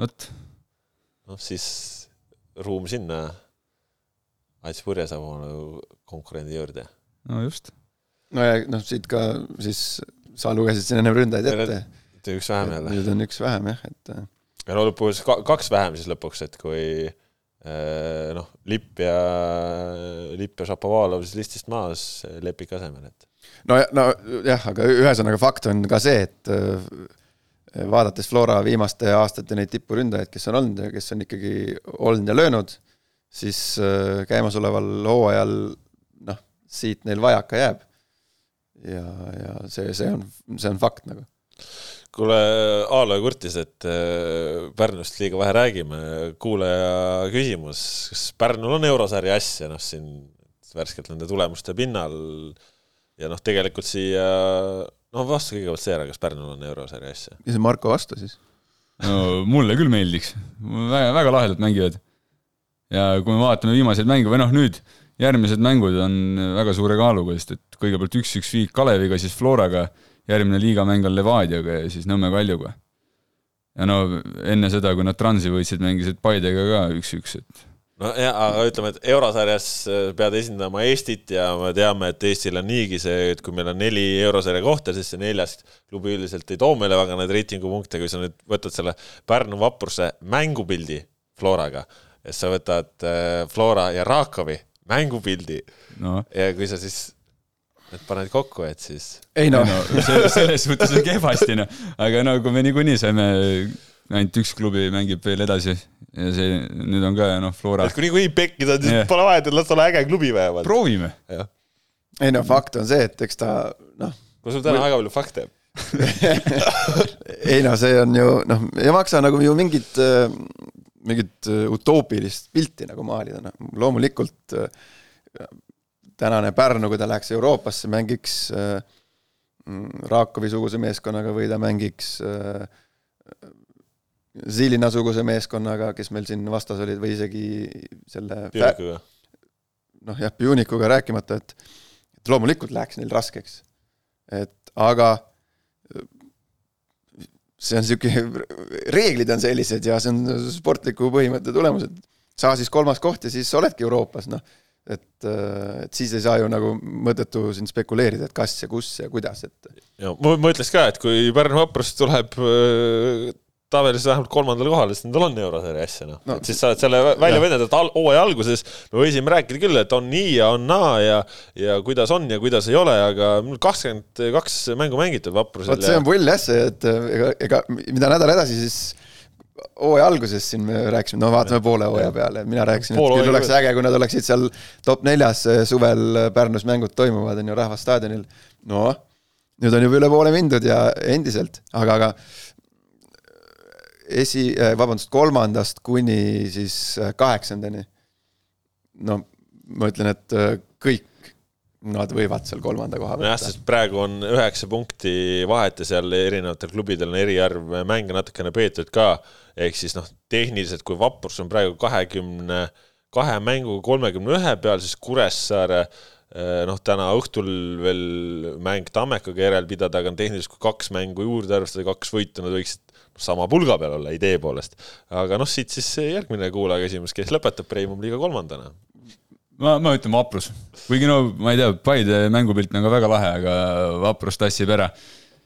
vot. noh, siis ruum sinna Ats Purje saab oma konkurendi juurde. no just. no ja noh, siit ka siis sa lugesid siin ennem ründajaid ette. üks vähem jälle. nüüd on üks vähem jah, et. Äh, ja no lõpuks kaks vähem siis lõpuks, et kui noh, Lipp ja, Lipp ja Šapovalov siis listist maas Lepik asemel, et. no, nojah, aga ühesõnaga fakt on ka see, et äh, vaadates Flora viimaste aastate neid tipuründajaid, kes on olnud ja kes on ikkagi olnud ja löönud, siis äh, käimasoleval hooajal noh, siit neil vajaka jääb. ja, ja see, see on, see on fakt nagu kuule, Aalo kurtis, et äh, Pärnust liiga vähe räägime. kuulaja küsimus, kas Pärnul on eurosarja asja, noh siin värskelt nende tulemuste pinnal ja noh, tegelikult siia, no vasta kõigepealt see ära, kas Pärnul on eurosarja asja? ja see Marko vastu siis? no mulle küll meeldiks, väga, väga lahedalt mängivad. ja kui me vaatame viimaseid mänge või noh, nüüd järgmised mängud on väga suure kaaluga, sest et kõigepealt üks-üks viik Kaleviga, siis Floraga järgmine liigamäng on Levadiaga ja siis Nõmme Kaljuga. ja no enne seda, kui nad Transi võitsid, mängisid Paidega ka üks-üks, et no ja, aga ütleme, et eurosarjas äh, pead esindama Eestit ja me teame, et Eestil on niigi see, et kui meil on neli eurosarja kohta, siis see neljas klubi üldiselt ei too meile väga neid reitingupunkte, kui sa nüüd võtad selle Pärnu vapruse mängupildi Floraga, et sa võtad äh, Flora ja Rakovi mängupildi no. ja kui sa siis et paned kokku, et siis. ei no, no, selles suhtes on kehvasti noh, aga no kui me niikuinii saime, ainult üks klubi mängib veel edasi ja see nüüd on ka noh, Flora. et kui niikuinii pekki saad, siis yeah. pole vahet, et las ole äge klubi vähemalt. proovime. ei no fakt on see, et eks ta noh. no sul täna väga palju fakte ei no see on ju noh, ei maksa nagu ju mingit, mingit utoopilist pilti nagu maalida, noh loomulikult tänane Pärnu, kui ta läheks Euroopasse, mängiks äh, mm, Raakovi-suguse meeskonnaga või ta mängiks äh, Zilina-suguse meeskonnaga, kes meil siin vastas olid, või isegi selle noh jah, Pionikuga rääkimata, et et loomulikult läheks neil raskeks. et aga see on sihuke, reeglid on sellised ja see on sportliku põhimõtte tulemused. saa siis kolmas koht ja siis oledki Euroopas, noh. Et, et siis ei saa ju nagu mõttetu siin spekuleerida, et kas ja kus ja kuidas, et. ja ma, ma ütleks ka, et kui Pärnu Vaprus tuleb tabelis vähemalt kolmandale kohale, siis nendel on eurosarja asja, noh no,. et siis sa oled selle välja võidelnud, et hooaja alguses me võisime rääkida küll, et on nii ja on naa ja ja kuidas on ja kuidas ei ole, aga kakskümmend kaks mängu mängitud Vaprusel. vot see on pull jah, see, et ega, ega mida nädal edasi, siis hooaja alguses siin me rääkisime, no vaatame poole hooaja peale, mina rääkisin, et küll oleks äge, kui nad oleksid seal top neljas suvel Pärnus mängud toimuvad, on ju, Rahvastaadionil. noh, nüüd on juba üle poole mindud ja endiselt, aga, aga esi, äh, vabandust, kolmandast kuni siis kaheksandani. no ma ütlen, et kõik nad võivad seal kolmanda koha võtta. jah, sest praegu on üheksa punkti vahet ja seal erinevatel klubidel on eriarv mänge natukene peetud ka. ehk siis noh, tehniliselt, kui Vaprus on praegu kahekümne kahe mänguga kolmekümne ühe peal, siis Kuressaare noh, täna õhtul veel mäng Tammekaga järel pidada, aga tehniliselt kui kaks mängu juurde arvestada, kaks võitu, nad võiksid sama pulga peal olla idee poolest. aga noh, siit siis järgmine kuulaja küsimus, kes lõpetab Premium-liiga kolmandana? Ma, ma ütlen Vaprus, kuigi no ma ei tea, Paide mängupilt on ka väga lahe, aga Vaprus tassib ära.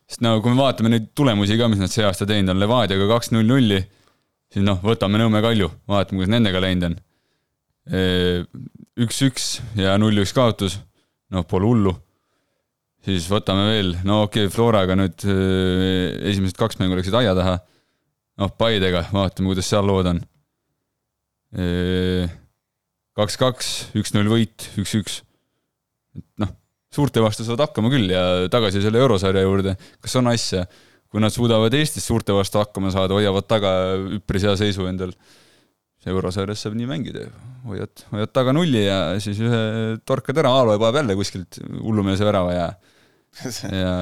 sest no kui me vaatame neid tulemusi ka, mis nad see aasta teinud on, Levadiaga kaks null nulli, siis noh, võtame Nõmme Kalju, vaatame, kuidas nendega läinud on. üks-üks ja null-üks kaotus, noh, pole hullu siis võtame veel, no okei okay,, Floraga nüüd äh, esimesed kaks mängu läksid aia taha. noh, Paidega, vaatame, kuidas seal lood on. Kaks-kaks, üks-null võit, üks-üks. noh, suurte vastu saavad hakkama küll ja tagasi selle eurosarja juurde, kas on asja, kui nad suudavad Eestis suurte vastu hakkama saada, hoiavad taga üpris hea seisu endal. Eurosarjas saab nii mängida ju, hoiad, hoiad taga nulli ja siis ühe torkad ära, Aalo paneb jälle kuskilt hullumeelse värava ja ja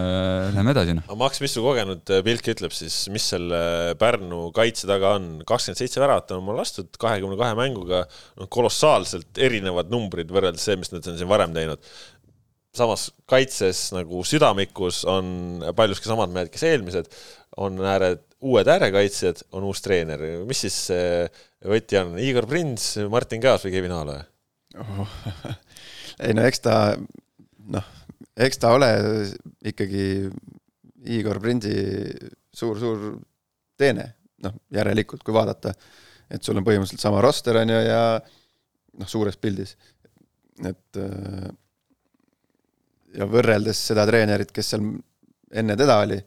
lähme edasi noh. aga Max, mis su kogenud äh, pilk ütleb siis, mis selle Pärnu kaitse taga on, kakskümmend seitse väravat on mul lastud kahekümne kahe mänguga, noh kolossaalselt erinevad numbrid võrreldes see, mis nad on siin varem teinud. samas kaitses nagu südamikus on paljuski samad mehed, kes eelmised, on ääred, uued äärekaitsjad, on uus treener, mis siis võti on, Igor Prins, Martin Kaas või Kevin Aalo oh. ei no eks ta noh eks ta ole ikkagi Igor Prinsi suur-suur teene, noh, järelikult, kui vaadata, et sul on põhimõtteliselt sama roster, on ju, ja noh, suures pildis, et ja võrreldes seda treenerit, kes seal enne teda oli,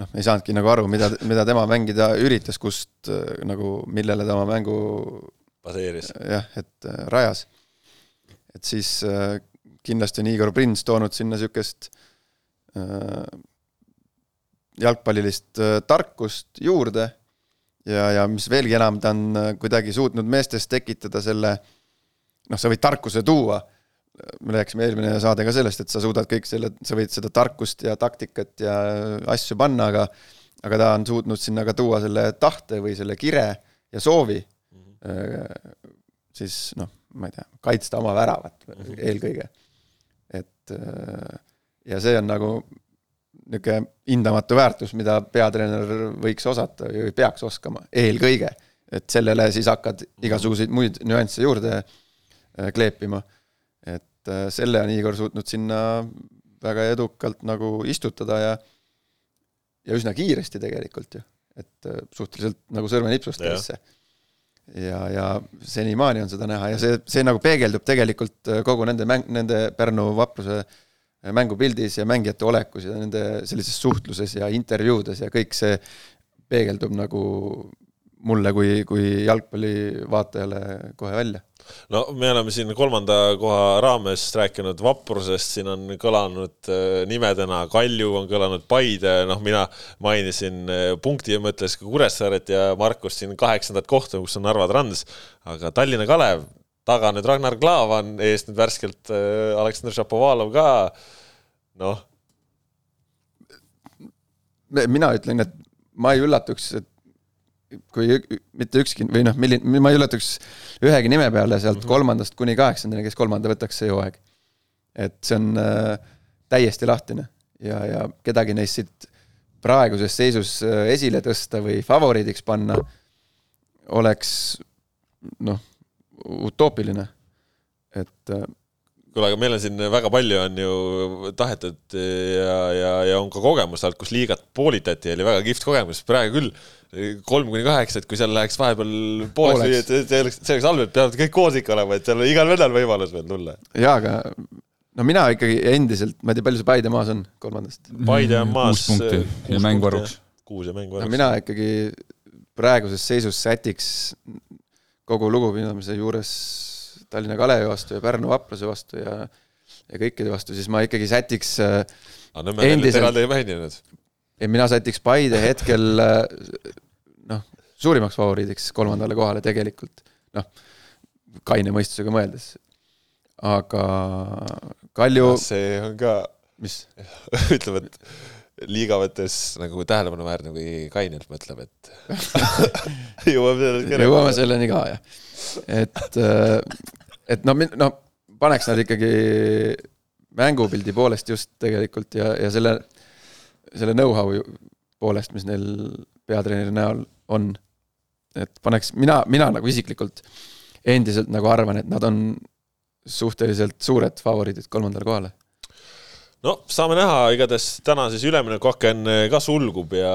noh, ei saanudki nagu aru, mida, mida tema mängida üritas, kust nagu, millele ta oma mängu baseeris. jah, et rajas. et siis kindlasti on Igor Prins toonud sinna niisugust äh, jalgpallilist äh, tarkust juurde ja, ja mis veelgi enam, ta on äh, kuidagi suutnud meestes tekitada selle, noh, sa võid tarkuse tuua, me rääkisime eelmine saade ka sellest, et sa suudad kõik selle, sa võid seda tarkust ja taktikat ja asju panna, aga aga ta on suutnud sinna ka tuua selle tahte või selle kire ja soovi mm, -hmm. siis noh, ma ei tea, kaitsta oma väravat mm -hmm. eelkõige et äh, ja see on nagu niisugune hindamatu väärtus, mida peatreener võiks osata või peaks oskama, eelkõige. et sellele siis hakkad igasuguseid muid nüansse juurde äh, kleepima. et äh, selle on Igor suutnud sinna väga edukalt nagu istutada ja ja üsna kiiresti tegelikult ju, et suhteliselt nagu sõrmenipsust käis see ja, ja senimaani on seda näha ja see, see nagu peegeldub tegelikult äh, kogu nende mäng, nende Pärnu vapruse äh, mängupildis ja mängijate olekus ja nende sellises suhtluses ja intervjuudes ja kõik see peegeldub nagu mulle kui, kui jalgpallivaatajale kohe välja. No me oleme siin kolmanda koha raames rääkinud vaprusest, siin on kõlanud äh, nimedena Kalju, on kõlanud Paide, noh, mina mainisin äh, punkti mõttes ka Kuressaaret ja Markus siin kaheksandat kohta, kus on Narva Trans, aga Tallinna Kalev, taga nüüd Ragnar Klavan, ees nüüd värskelt äh, Aleksandr Šapovalov ka, noh. mina ütlen, et ma ei üllatuks, et kui mitte ükski või noh, milline, ma ei üllatuks ühegi nime peale sealt mm -hmm. kolmandast kuni kaheksandani, kes kolmanda võtaks see hooaeg. et see on äh, täiesti lahtine ja, ja kedagi neist siit praeguses seisus äh, esile tõsta või favoriidiks panna, oleks noh, utoopiline, et äh, kuule, aga meil on siin väga palju on ju tahetud ja, ja, ja on ka kogemus alt, kus liigat poolitati, oli väga kihvt kogemus, praegu küll kolm kuni kaheksa, et kui seal läheks vahepeal pooleks või et see oleks, see oleks halb, et peavad kõik koos ikka olema, et seal on igal vennal võimalus veel tulla. jaa, aga no mina ikkagi endiselt, ma ei tea, palju see Paide maas on kolmandast? Paide on maas. kuus punkti ja mäng varuks. kuus ja mäng varuks no,. mina ikkagi praeguses seisus sätiks kogu lugupidamise juures Tallinna Kalevi vastu ja Pärnu Vapruse vastu ja, ja kõikide vastu, siis ma ikkagi sätiks äh, endiselt. eraldi ei mänginud. Ja mina sätiks Paide hetkel äh, noh, suurimaks favoriidiks kolmandale kohale tegelikult, noh, kaine mõistusega mõeldes. aga Kalju. see on ka, mis ütleme, et liiga võttes nagu tähelepanuväärne, kui kainelt mõtleb, et jõuame selleni. jõuame selleni ka, jah. et, äh, et no, no paneks nad ikkagi mängupildi poolest just tegelikult ja, ja selle, selle know-how poolest, mis neil peatreeneri näol on. et paneks, mina, mina nagu isiklikult endiselt nagu arvan, et nad on suhteliselt suured favoriidid kolmandale kohale no saame näha, igatahes täna siis üleminekuaken ka sulgub ja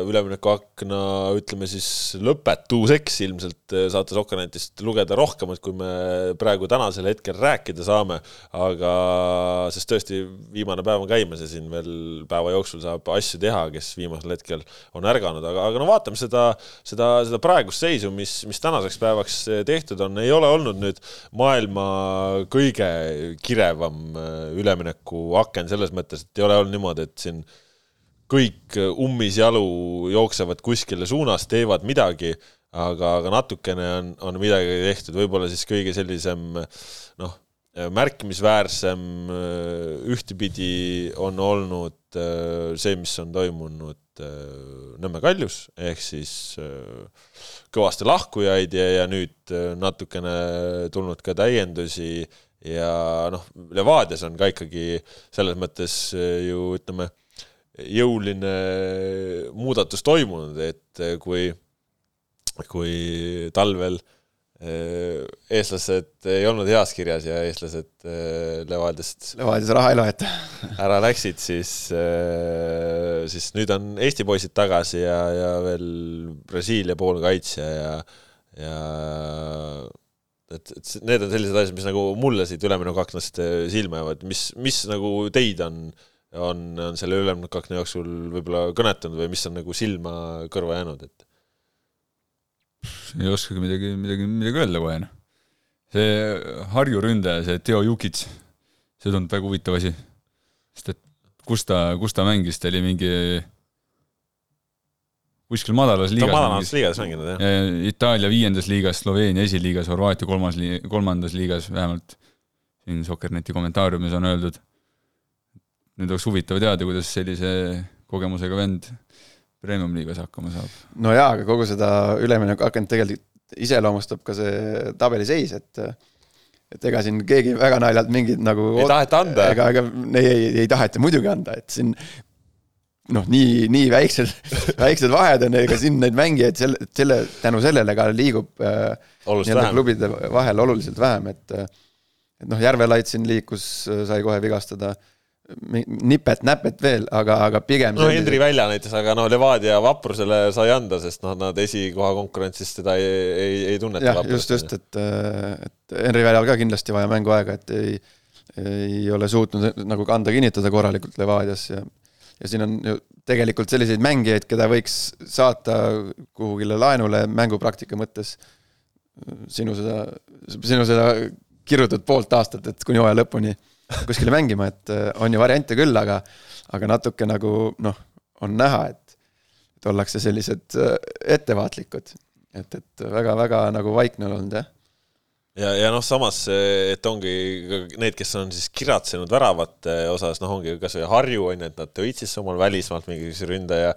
üleminekuakna ütleme siis lõpetuseks ilmselt saate Sokkernetist lugeda rohkemat, kui me praegu tänasel hetkel rääkida saame. aga, sest tõesti viimane päev on käimas ja siin veel päeva jooksul saab asju teha, kes viimasel hetkel on ärganud, aga, aga no vaatame seda, seda, seda praegust seisu, mis, mis tänaseks päevaks tehtud on, ei ole olnud nüüd maailma kõige kirevam üleminekuaken aken selles mõttes, et ei ole olnud niimoodi, et siin kõik ummisjalu jooksevad kuskile suunas, teevad midagi, aga, aga natukene on, on midagi tehtud, võib-olla siis kõige sellisem noh, märkimisväärsem ühtepidi on olnud see, mis on toimunud Nõmme kaljus, ehk siis kõvasti lahkujaid ja, ja nüüd natukene tulnud ka täiendusi ja noh, Levadias on ka ikkagi selles mõttes eh, ju ütleme, jõuline muudatus toimunud, et eh, kui, kui talvel eh, eestlased ei olnud heas kirjas ja eestlased Levadiast Levadias raha ei loeta. ära läksid, siis, siis nüüd on Eesti poisid tagasi ja, ja veel Brasiilia poolkaitsja ja, ja et, et need on sellised asjad, mis nagu mulle siit üleminekuaknast äh, silma jäävad, mis, mis nagu teid on, on, on selle üleminekuakna jooksul võib-olla kõnetanud või mis on nagu silma kõrva jäänud, et? ei oskagi midagi, midagi, midagi öelda kohe, noh. see Harju ründaja, see Teo Jukic, see tundub väga huvitav asi. sest et kus ta, kus ta mängis, ta oli mingi kuskil madalas liigas. ta on madalamas liigas mänginud, jah. Itaalia viiendas liigas, Sloveenia esiliigas, Horvaatia kolmas li-, kolmandas liigas, vähemalt siin Sokkerneti kommentaariumis on öeldud. nüüd oleks huvitav teada, kuidas sellise kogemusega vend premium-liigas hakkama saab. no jaa, aga kogu seda üleminekuakent tegelikult iseloomustab ka see tabeliseis, et et ega siin keegi väga naljalt mingit nagu ei taheta anda? ega, ega ei, ei, ei taheta muidugi anda, et siin noh, nii, nii väiksed, väiksed vahed on, ega siin neid mängijaid selle, selle, tänu sellele ka liigub äh, nii-öelda klubide vahel oluliselt vähem, et äh, et noh, Järvelait siin liikus, äh, sai kohe vigastada, nipet-näpet veel, aga, aga pigem no Hendri välja näiteks, aga noh, Levadia vaprusele sai anda, sest noh, nad esikoha konkurentsis teda ei, ei, ei tunneta. jah, just, just, et, et Henri väljal ka kindlasti vaja mänguaega, et ei, ei ole suutnud nagu kanda kinnitada korralikult Levadias ja ja siin on ju tegelikult selliseid mängijaid, keda võiks saata kuhugile laenule mängupraktika mõttes. sinu seda, sinu seda kirjutatud poolt aastat, et kuni hooaja lõpuni kuskile mängima, et äh, on ju variante küll, aga, aga natuke nagu noh, on näha, et, et ollakse sellised äh, ettevaatlikud. et, et väga-väga nagu vaikne olnud, jah ja, ja noh, samas, et ongi need, kes on siis kiratsenud väravate osas, noh, ongi kasvõi Harju on ju, et nad tõid siis omal välismaalt mingisuguse ründaja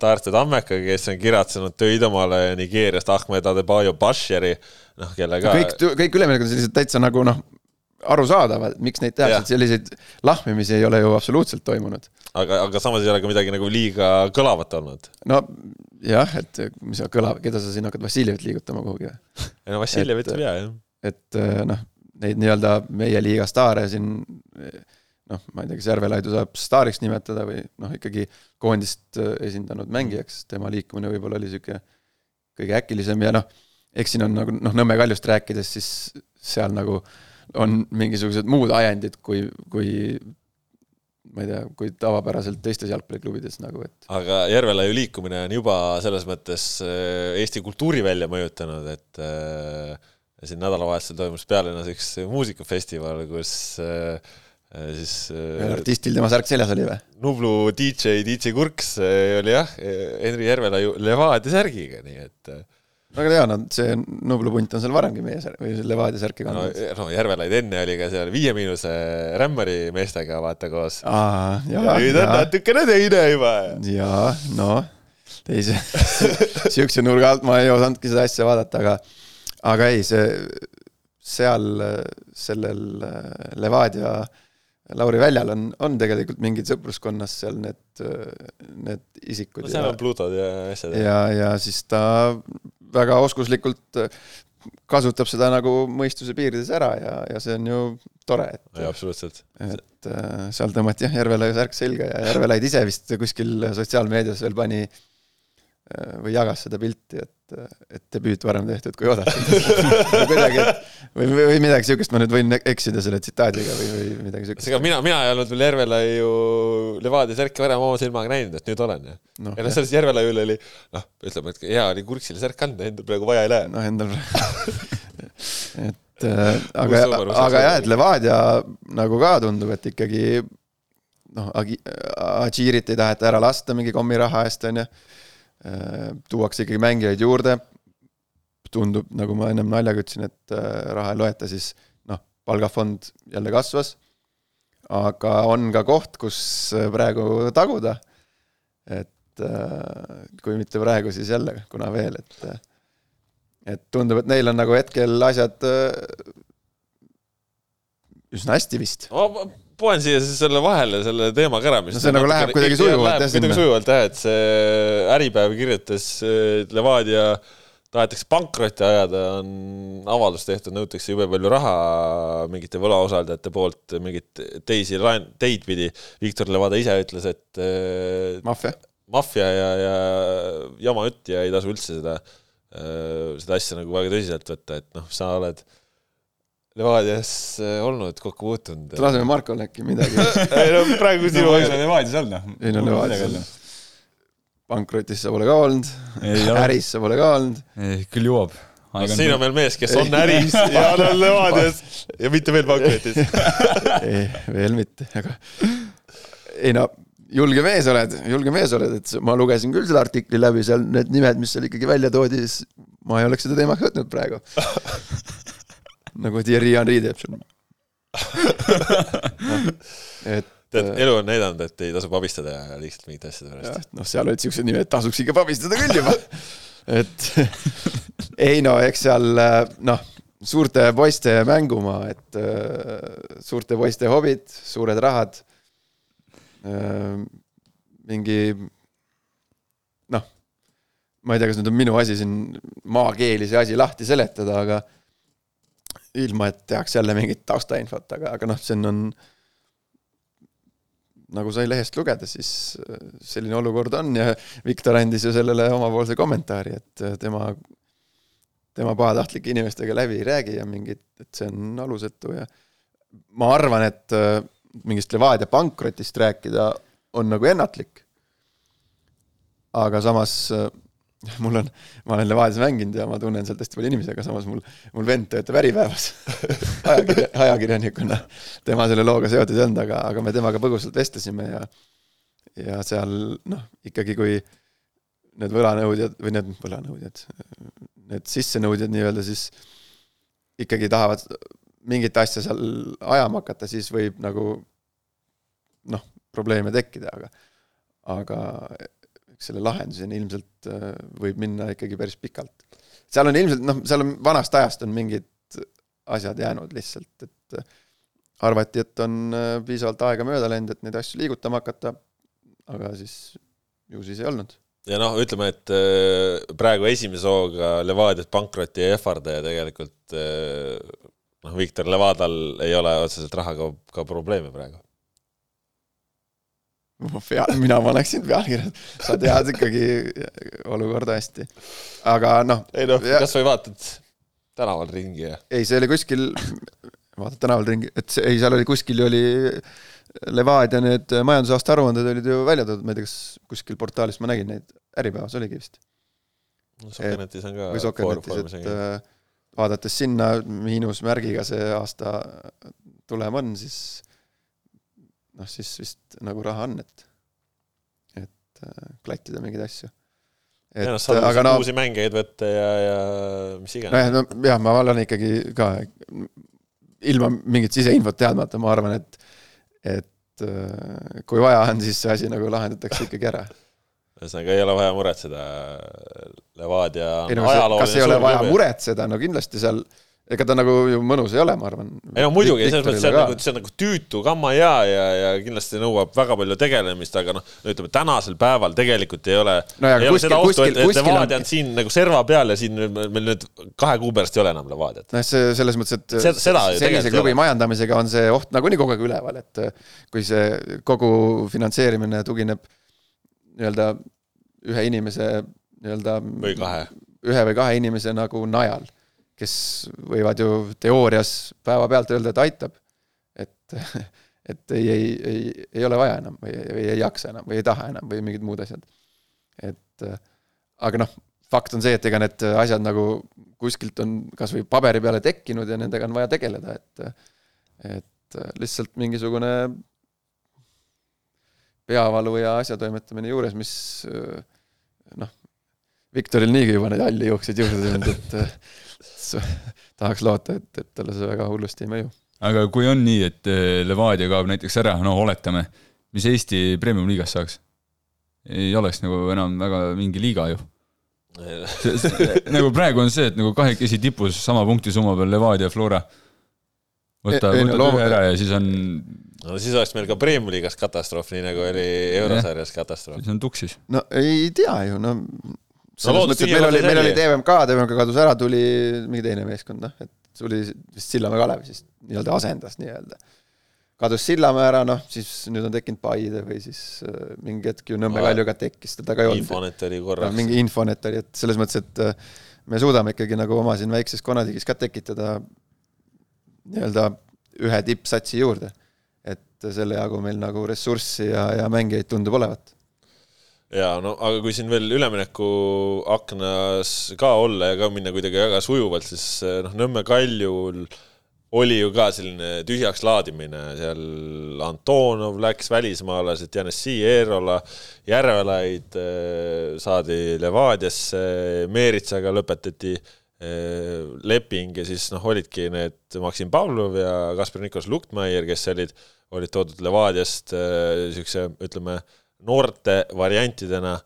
Taarte Tammeka, kes on kiratsenud, tõid omale Nigeeriast Ahmed Adebayo Bashiri, noh, kelle ka. kõik, kõik üleminekud on sellised täitsa nagu noh, arusaadavad, miks neid tehakse, et selliseid lahmimisi ei ole ju absoluutselt toimunud. aga, aga samas ei ole ka midagi nagu liiga kõlavat olnud. no jah, et mis sa kõlav, keda sa siin hakkad Vassiljevit liigutama kuhugi või? ei no Vassiljev ütleb jaa, jah. Et noh, neid nii-öelda meie liiga staare siin noh, ma ei tea, kas Järvelaidu saab staariks nimetada või noh, ikkagi koondist esindanud mängijaks, tema liikumine võib-olla oli niisugune kõige äkilisem ja noh, eks siin on nagu noh, Nõmme Kaljust rääkides, siis seal nagu on mingisugused muud ajendid, kui, kui ma ei tea, kui tavapäraselt teistes jalgpalliklubides nagu, et. aga Järvelaiu liikumine on juba selles mõttes Eesti kultuuri välja mõjutanud, et äh, siin nädalavahetusel toimus pealinnas üks muusikafestival, kus äh, äh siis äh, artistil tema särk seljas oli või? Nublu DJ, DJ Kurks äh, oli jah, Henri Järvelaiu Levadia särgiga, nii et väga hea, no see Nublu punt on seal varemgi meie sär-, või Levadia särki kandnud. no, no Järvelaid enne oli ka seal Viie Miinuse Rämmari meestega vaata koos. nüüd on natukene teine juba. jaa, noh, teise sihukese nurga alt ma ei osanudki seda asja vaadata, aga, aga ei, see, seal sellel Levadia Lauri väljal on, on tegelikult mingid sõpruskonnas seal need, need isikud. no seal ja, on Plutod ja asjad. ja, ja siis ta väga oskuslikult äh, kasutab seda nagu mõistuse piirides ära ja, ja see on ju tore, et. absoluutselt. et äh, seal tõmmati jah, Järvelaia särk selga ja Järvelaid ise vist kuskil sotsiaalmeedias veel pani äh, või jagas seda pilti, et et debüüt varem tehtud kui oodatud kuidagi, või, või midagi niisugust, ma nüüd võin eksida selle tsitaadiga või, või midagi niisugust. ega mina, mina ei olnud veel Järvelaiu Levadia särki varem oma silmaga näinud, et nüüd olen ju no,. ja noh, selles Järvelaiul oli noh, ütleme, et hea oli Kurksile särk kanda, endal praegu vaja ei lähe. noh, endal et äh, aga, aga jah, et Levadia nagu ka tundub, et ikkagi noh, Agiirit ei taheta ära lasta mingi kommiraha eest, on ju Äh, tuuakse ikkagi mängijaid juurde, tundub, nagu ma ennem naljaga ütlesin, et äh, raha ei loeta, siis noh, palgafond jälle kasvas, aga on ka koht, kus äh, praegu taguda, et kui mitte praegu, siis jälle, kuna veel, et et tundub, et neil on nagu hetkel asjad üsna hästi vist poen siia siis selle vahele selle teemaga ära, mis no see nagu läheb kuidagi sujuvalt jah, kuidagi sujuvalt jah, et see Äripäev kirjutas, Levadia tahetakse pankrotti ajada, on avaldus tehtud, nõutakse jube palju raha mingite võlausaldajate poolt, mingeid teisi laen-, teid pidi. Viktor Levada ise ütles, et maffia, maffia ja, ja jama jutt ja ei tasu üldse seda, seda asja nagu väga tõsiselt võtta, et noh, sa oled Levadias äh, olnud, kokku puutunud. laseme Markole äkki midagi ei no praegu sinu no,. Levadias olnud noh. ei no Levadias olnud. pankrotis sa pole ka olnud, äris sa pole ka olnud. küll jõuab. No, siin on veel mees, kes on äris ja on Levadias ja mitte veel pankrotis ei, veel mitte, aga ei no julge mees oled, julge mees oled, et ma lugesin küll selle artikli läbi, seal need nimed, mis seal ikkagi välja toodi, siis ma ei oleks seda teemat võtnud praegu nagu Thierry Henry teeb seal et tead, elu on näidanud, et ei tasu pabistada lihtsalt mingite asjade pärast. noh, seal olid siuksed nimed, tasuks ikka pabistada küll juba. et ei no eks seal noh, suurte poiste mängumaa, et äh, suurte poiste hobid, suured rahad äh,. mingi noh, ma ei tea, kas nüüd on minu asi siin maakeeli see asi lahti seletada, aga ilma, et tehakse jälle mingit taustainfot, aga, aga noh, see on, on nagu sai lehest lugeda, siis äh, selline olukord on ja Viktor andis ju sellele omapoolse kommentaari, et äh, tema, tema pahatahtlike inimestega läbi ei räägi ja mingit, et see on alusetu ja ma arvan, et äh, mingist Levadia pankrotist rääkida on nagu ennatlik. aga samas mul on, ma olen Levadias mänginud ja ma tunnen sealt hästi palju inimesi, aga samas mul, mul vend töötab Äripäevas ajakirja, ajakirjanikuna. tema selle looga seotud ei olnud, aga, aga me temaga põgusalt vestlesime ja ja seal noh, ikkagi kui need võlanõudjad või need võlanõudjad, need sissenõudjad nii-öelda siis ikkagi tahavad mingit asja seal ajama hakata, siis võib nagu noh, probleeme tekkida, aga aga selle lahenduseni ilmselt äh, võib minna ikkagi päris pikalt. seal on ilmselt noh, seal on vanast ajast on mingid asjad jäänud lihtsalt, et arvati, et on äh, piisavalt aega mööda läinud, et neid asju liigutama hakata, aga siis ju siis ei olnud. ja noh, ütleme, et äh, praegu esimese hooga Levadiat pankrotti ei ähvarda ja tegelikult äh, noh, Viktor Levadal ei ole otseselt rahaga ka probleeme praegu. Pea, mina paneksin pealkirjad, sa tead ikkagi olukorda hästi. aga noh. ei noh, kasvõi vaatad tänaval ringi ja. ei, see oli kuskil, vaatad tänaval ringi, et see, ei, seal oli kuskil oli Levadia need majandusaasta aruanded olid ju välja toodud, ma ei tea, kas kuskil portaalis ma nägin neid, Äripäevas oligi vist. Sokernetis on ka või Sokernetis, et äh, vaadates sinna miinusmärgiga see aasta tulem on, siis noh, siis vist nagu raha on, et, et äh, klattida mingeid asju. ja noh, saab aga no, uusi mängijaid võtta ja, ja mis iganes. nojah, no jah, ma olen ikkagi ka ilma mingit siseinfot teadmata, ma arvan, et et äh, kui vaja on, siis see asi nagu lahendatakse ikkagi ära. ühesõnaga ei ole vaja muretseda, Levadia on no, ajalooline kas ei ole vaja klubi. muretseda, no kindlasti seal ega ta nagu ju mõnus ei ole, ma arvan. ei no muidugi, selles mõttes see on nagu, see on nagu tüütu kamma ja, ja, ja kindlasti nõuab väga palju tegelemist, aga noh, ütleme tänasel päeval tegelikult ei ole no, ei kuskil, ole seda ohtu, et, et Levadia on siin nagu serva peal ja siin meil nüüd kahe kuu pärast ei ole enam Levadiat. noh, see selles mõttes, et see, seda sellise klubi majandamisega on see oht nagunii kogu aeg üleval, et kui see kogu finantseerimine tugineb nii-öelda ühe inimese nii-öelda või kahe. ühe või kahe inimese nagu najal kes võivad ju teoorias päevapealt öelda, et aitab. et, et ei, ei, ei, ei ole vaja enam või, või ei jaksa enam või ei taha enam või mingid muud asjad. et aga noh, fakt on see, et ega need asjad nagu kuskilt on kas või paberi peale tekkinud ja nendega on vaja tegeleda, et et lihtsalt mingisugune peavalu ja asjatoimetamine juures, mis noh, Viktoril niigi juba neid halli juukseid juurde tulnud, et tahaks loota, et, et talle see väga hullusti ei mõju. aga kui on nii, et eh, Levadia kaob näiteks ära, no oletame, mis Eesti Premium-liigas saaks? ei oleks nagu enam väga mingi liiga ju. nagu praegu on see, et nagu kahekesi tipus sama punktisumma peal Levadia, Flora. võta, võta no, ühe ära ja siis on. no siis oleks meil ka Premium-liigas katastroof, nii nagu oli Eurosarjas katastroof. siis on tuksis. no ei tea ju, no selles mõttes, et meil oli, meil oli TVMK, TVMK kadus ära, tuli mingi teine meeskond, noh, et tuli vist Sillamäe Kalev siis nii-öelda asendas nii-öelda. kadus Sillamäe ära, noh, siis nüüd on tekkinud Paide või siis äh, mingi hetk ju Nõmme Kalju ka tekkis, teda ka ei olnud. Infonet oli korraks no,. mingi Infonet oli, et selles mõttes, et äh, me suudame ikkagi nagu oma siin väikses konadiigis ka tekitada nii-öelda ühe tippsatsi juurde. et selle jagu meil nagu ressurssi ja, ja mängijaid tundub olevat ja no aga kui siin veel üleminekuaknas ka olla ja ka minna kuidagi väga sujuvalt, siis eh, noh, Nõmme Kaljul oli ju ka selline tühjaks laadimine, seal Antonov läks, välismaalased, Janessi, Eerola, Järvelaid eh, saadi Levadiasse, Meeritsaga lõpetati eh, leping ja siis noh, olidki need Maksim Pavlov ja Kaspar Nikos Luktmeier, kes olid, olid toodud Levadiast niisuguse, ütleme, noorte variantidena,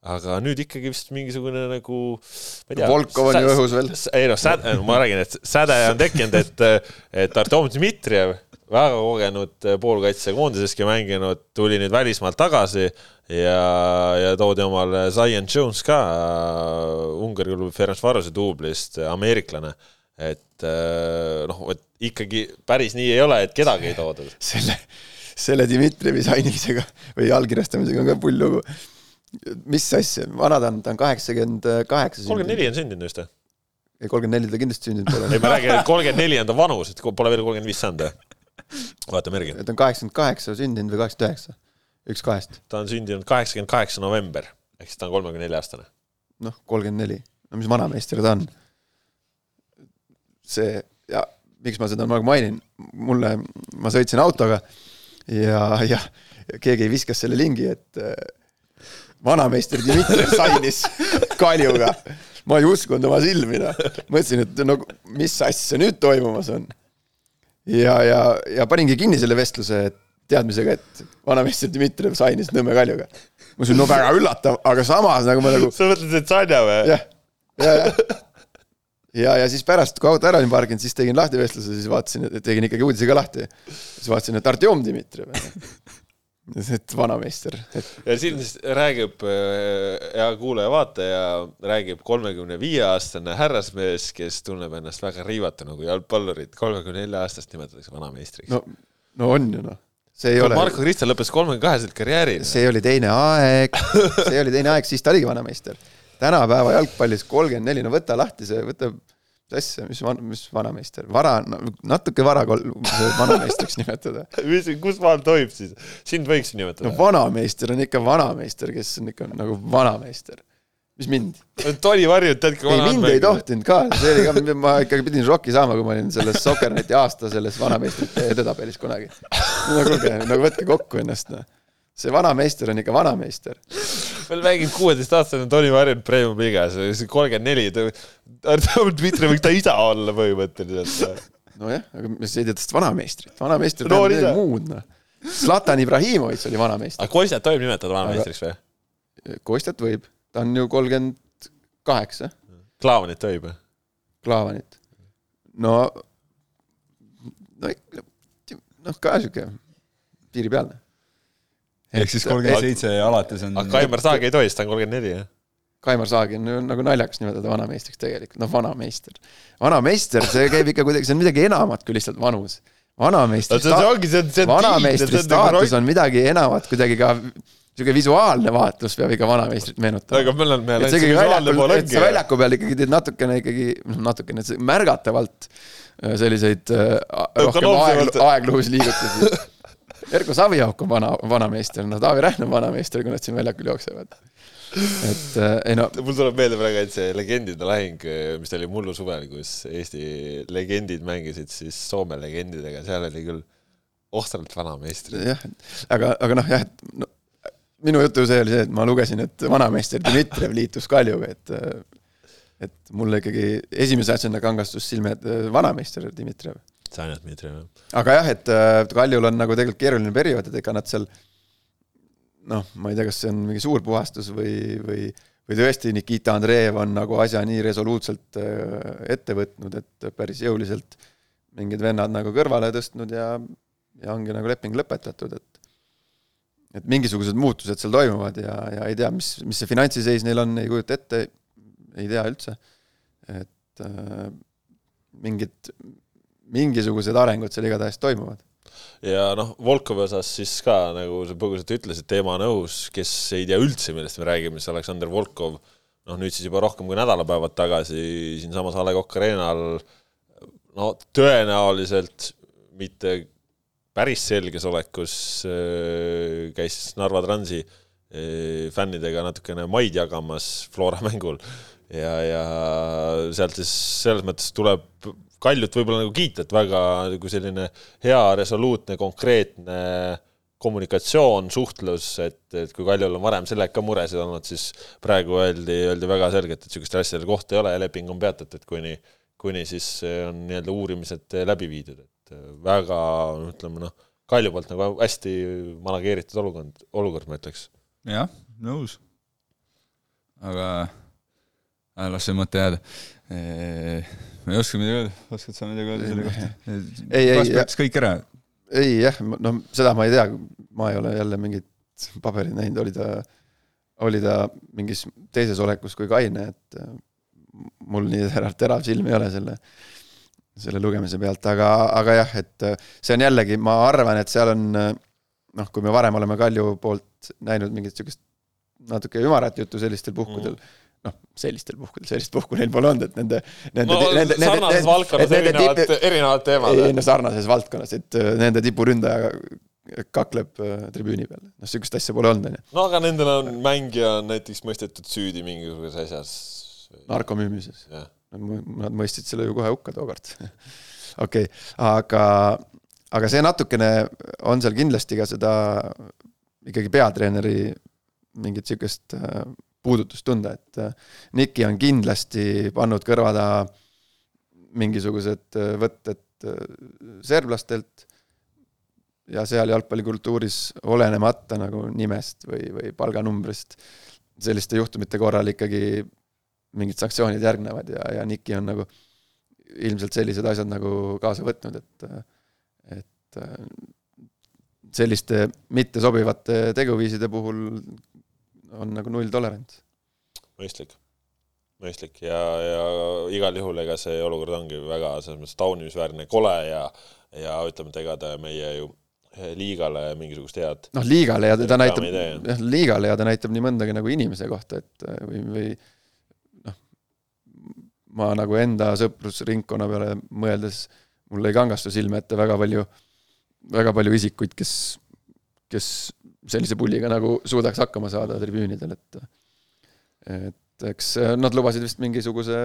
aga nüüd ikkagi vist mingisugune nagu ma ei tea. Volkov on ju õhus veel. ei noh, säde, ma räägin, et säde on tekkinud, et, et Artem Dmitrijev, väga kogenud poolkaitsekoondiseski mänginud, tuli nüüd välismaalt tagasi ja, ja toodi omale Zion Jones ka Ungari klubi Ferencvarose duublist, ameeriklane et noh, et ikkagi päris nii ei ole, et kedagi ei toodud. selle, selle Dmitrijevi sainimisega või allkirjastamisega on ka pull lugu. mis asja, vana ta on, ta on kaheksakümmend kaheksa kolmkümmend neli on sündinud vist või? ei, kolmkümmend neli ta kindlasti sündinud pole. ei, ma räägin, et kolmkümmend neli on ta vanus, et pole veel kolmkümmend viis saanud või? vaata mergi. ta on kaheksakümmend kaheksa sündinud või kaheksakümmend üheksa, üks kahest. ta on sündinud kaheksakümmend kaheksa november, ehk siis ta on kolmekümne nelja aastane. noh, kolmkümmend neli, no mis vanameister ta on? see ja miks ma seda nagu mainin, mulle, ma sõitsin autoga ja, ja keegi viskas selle lingi, et äh, vanameister Dmitrijev sainis Kaljuga. ma ei uskunud oma silmi, noh. mõtlesin, et no mis asja nüüd toimumas on. ja, ja, ja paningi kinni selle vestluse teadmisega, et vanameister Dmitrijev sainis Nõmme Kaljuga. ma ütlesin, no väga üllatav, aga samas nagu ma nagu. sa mõtled, et Sanja või? jah, ja, ja ja, ja siis pärast, kui auto ära olin parkinud, siis tegin lahti vestluse, siis vaatasin, tegin ikkagi uudise ka lahti. siis vaatasin, et Artjom Dmitrijev. et vanameister, et ja siin räägib äh, hea kuulaja-vaataja, räägib kolmekümne viie aastane härrasmees, kes tunneb ennast väga riivatuna, kui jalgpallurit kolmekümne nelja aastast nimetatakse vanameistriks no, no on ju noh. see ei no, ole, Marko Kristel lõpetas kolmekümne kaheselt karjääri. see oli teine aeg, see oli teine aeg, siis ta oligi vanameister. Tänapäeva jalgpallis kolmkümmend neli, no võta lahti see, võta, asja, mis van-, mis vanameister, vara natuke vara kol- vanameistriks nimetada. mis, kus maal tohib siis? sind võiks nimetada no vanameister on ikka vanameister, kes on ikka nagu vanameister. mis mind? Toni Varjut tead ka ei, vana mind ei. tohtinud ka, see oli ka, ma ikkagi pidin šoki saama, kui ma olin selles Soccerneti aasta selles vanameistrite edetabelis kunagi. no kuulge, no võtke kokku ennast, noh. see vanameister on ikka vanameister. Veel mängib kuueteistaastane Toni Varjut Premium liigas, kolmkümmend neli, Dmitrijev võiks ta isa olla põhimõtteliselt. nojah, aga ei tea tast vanameistrit, vanameistrit No oli midagi muud, noh. Zlatan Ibrahimovitš oli vanameister. aga Kostjat tohib nimetada vanameistriks või? Kostjat võib, ta on ju kolmkümmend kaheksa, Klaavanit tohib või? Klaavanit. no, no ikka, noh, ka sihuke piiripealne. Ehk siis kolmkümmend seitse ja alates on aga Kaimar Saag ei tohi, sest ta on kolmkümmend neli, jah? Kaimar Saagi on nagu naljakas nimetada vanameistriks tegelikult, noh, vanameister. vanameister, see käib ikka kuidagi, see on midagi enamat kui lihtsalt vanus. vanameistri ongi, on vanameistri staatus on midagi enamat, kuidagi ka sihuke visuaalne vaatlus peab ikka vanameistrit meenutama. aga meil et on see visuaalne pool et sa ongi. väljaku peal ikkagi teed natukene ikkagi, noh natukene, märgatavalt äh, selliseid äh, rohkem aeg, aegluusliigutusi. Erko Saviauk on vana, vanameister, no Taavi Rähn on vanameister, kui nad siin väljakul jooksevad. et äh, ei no, mul tuleb meelde praegu ainult see legendide lahing, mis oli mullu suvel, kus Eesti legendid mängisid siis Soome legendidega, seal oli küll ohtralt vanameistrid. jah, aga, aga noh, jah, et no, minu jutu see oli see, et ma lugesin, et vanameister Dmitrijev liitus Kaljuga, et et mulle ikkagi esimese asjana kangastus silme, et äh, vanameister Dmitrijev. Sanja Dmitrijev, jah. aga jah, et äh, Kaljul on nagu tegelikult keeruline periood, et ega nad seal noh, ma ei tea, kas see on mingi suur puhastus või, või või tõesti Nikita Andreev on nagu asja nii resoluutselt äh, ette võtnud, et päris jõuliselt mingid vennad nagu kõrvale tõstnud ja, ja ongi nagu leping lõpetatud, et et mingisugused muutused seal toimuvad ja, ja ei tea, mis, mis see finantsiseis neil on, ei kujuta ette, ei tea üldse. et äh, mingid, mingisugused arengud seal igatahes toimuvad. ja noh, Volkovi osas siis ka nagu sa põgusalt ütlesid, teema on õhus, kes ei tea üldse, millest me räägime, siis Aleksander Volkov, noh nüüd siis juba rohkem kui nädalapäevad tagasi siinsamas A Le Coq Arena'l no tõenäoliselt mitte päris selges olekus äh, käis Narva Transi äh, fännidega natukene maid jagamas Flora mängul ja, ja sealt siis selles mõttes tuleb Kaljut võib-olla nagu kiita, et väga nagu selline hea, resoluutne, konkreetne kommunikatsioon, suhtlus, et, et kui Kaljul on varem sellega ka muresid olnud, siis praegu öeldi, öeldi väga selgelt, et niisugustel asjadel kohta ei ole ja leping on peatatud, kuni, kuni siis on nii-öelda uurimised läbi viidud, et väga ütleme noh, Kalju poolt nagu hästi manageeritud olukord, olukord ma ütleks. jah, nõus. aga las see mõte jääda. Ma ei oska midagi öelda, oskad sa midagi öelda selle kohta? Ei, ei, kas peaks kõik ära? ei jah, no seda ma ei tea, ma ei ole jälle mingit paberit näinud, oli ta, oli ta mingis teises olekus kui Kaine, et äh, mul nii terav, terav silm ei ole selle, selle lugemise pealt, aga, aga jah, et äh, see on jällegi, ma arvan, et seal on äh, noh, kui me varem oleme Kalju poolt näinud mingit niisugust natuke ümarat juttu sellistel puhkudel mm, noh, sellistel puhkudel, sellist puhku neil pole olnud, et nende, nende no nende, sarnases valdkonnas erinevad, erinevad teemad. ei no sarnases valdkonnas, et äh, nende tipuründaja kakleb äh, tribüüni peal, noh sihukest asja pole olnud, onju. no aga nendel on mängija on näiteks mõistetud süüdi mingisuguses asjas. narkomüümises, nad mõistsid selle ju kohe hukka tookord. okei okay., aga, aga see natukene on seal kindlasti ka seda ikkagi peatreeneri mingit sihukest äh, puudutust tunda, et äh, Niki on kindlasti pannud kõrva taha mingisugused äh, võtted äh, serblastelt ja seal jalgpallikultuuris olenemata nagu nimest või, või palganumbrist selliste juhtumite korral ikkagi mingid sanktsioonid järgnevad ja, ja Niki on nagu ilmselt sellised asjad nagu kaasa võtnud, et, et selliste mittesobivate teguviiside puhul on nagu nulltolerants. mõistlik, mõistlik ja, ja igal juhul ega see olukord ongi väga selles mõttes taunimisväärne, kole ja, ja ütleme, et ega ta meie ju liigale mingisugust head noh, liigale ja ta näitab, jah, liigale ja ta näitab nii mõndagi nagu inimese kohta, et või, või noh, ma nagu enda sõprusringkonna peale mõeldes, mul lõi kangastus silme ette väga palju, väga palju isikuid, kes, kes sellise pulliga nagu suudaks hakkama saada tribüünidel, et et eks nad lubasid vist mingisuguse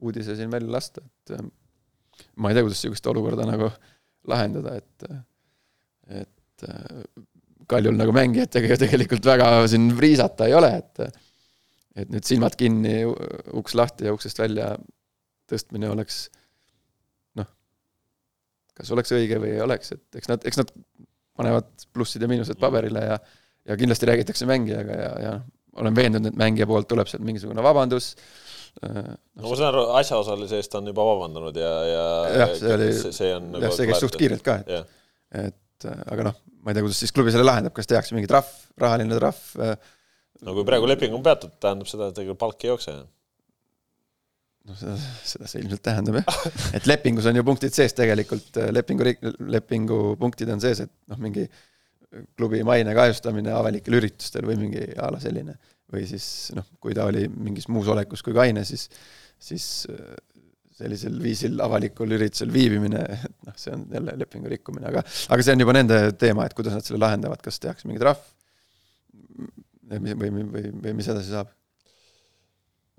uudise siin välja lasta, et ma ei tea, kuidas niisugust olukorda nagu lahendada, et et Kaljul nagu mängijatega ju tegelikult väga siin riisata ei ole, et et nüüd silmad kinni, uks lahti ja uksest välja tõstmine oleks noh, kas oleks õige või ei oleks, et eks nad, eks nad panevad plussid ja miinused paberile ja ja kindlasti räägitakse mängijaga ja, ja olen veendunud, et mängija poolt tuleb sealt mingisugune vabandus no, no ma saan aru, asjaosalise eest on juba vabandanud ja, ja jah, see oli, see on nagu jah, see käis suht kiirelt ka, et, et aga noh, ma ei tea, kuidas siis klubi selle lahendab, kas tehakse mingi trahv, rahaline trahv? Äh, no kui praegu leping on peatud, tähendab seda, et ega palk ei jookse. No seda, seda see ilmselt tähendab jah, et lepingus on ju punktid sees tegelikult, äh, lepingu, lepingu punktid on sees, et noh, mingi klubi maine kahjustamine avalikel üritustel või mingi a la selline. või siis noh, kui ta oli mingis muus olekus kui kaine, siis, siis äh, sellisel viisil avalikul üritusel viibimine, et noh, see on jälle lepingu rikkumine, aga aga see on juba nende teema, et kuidas nad selle lahendavad, kas tehakse mingi trahv või, või, või, või mis edasi saab?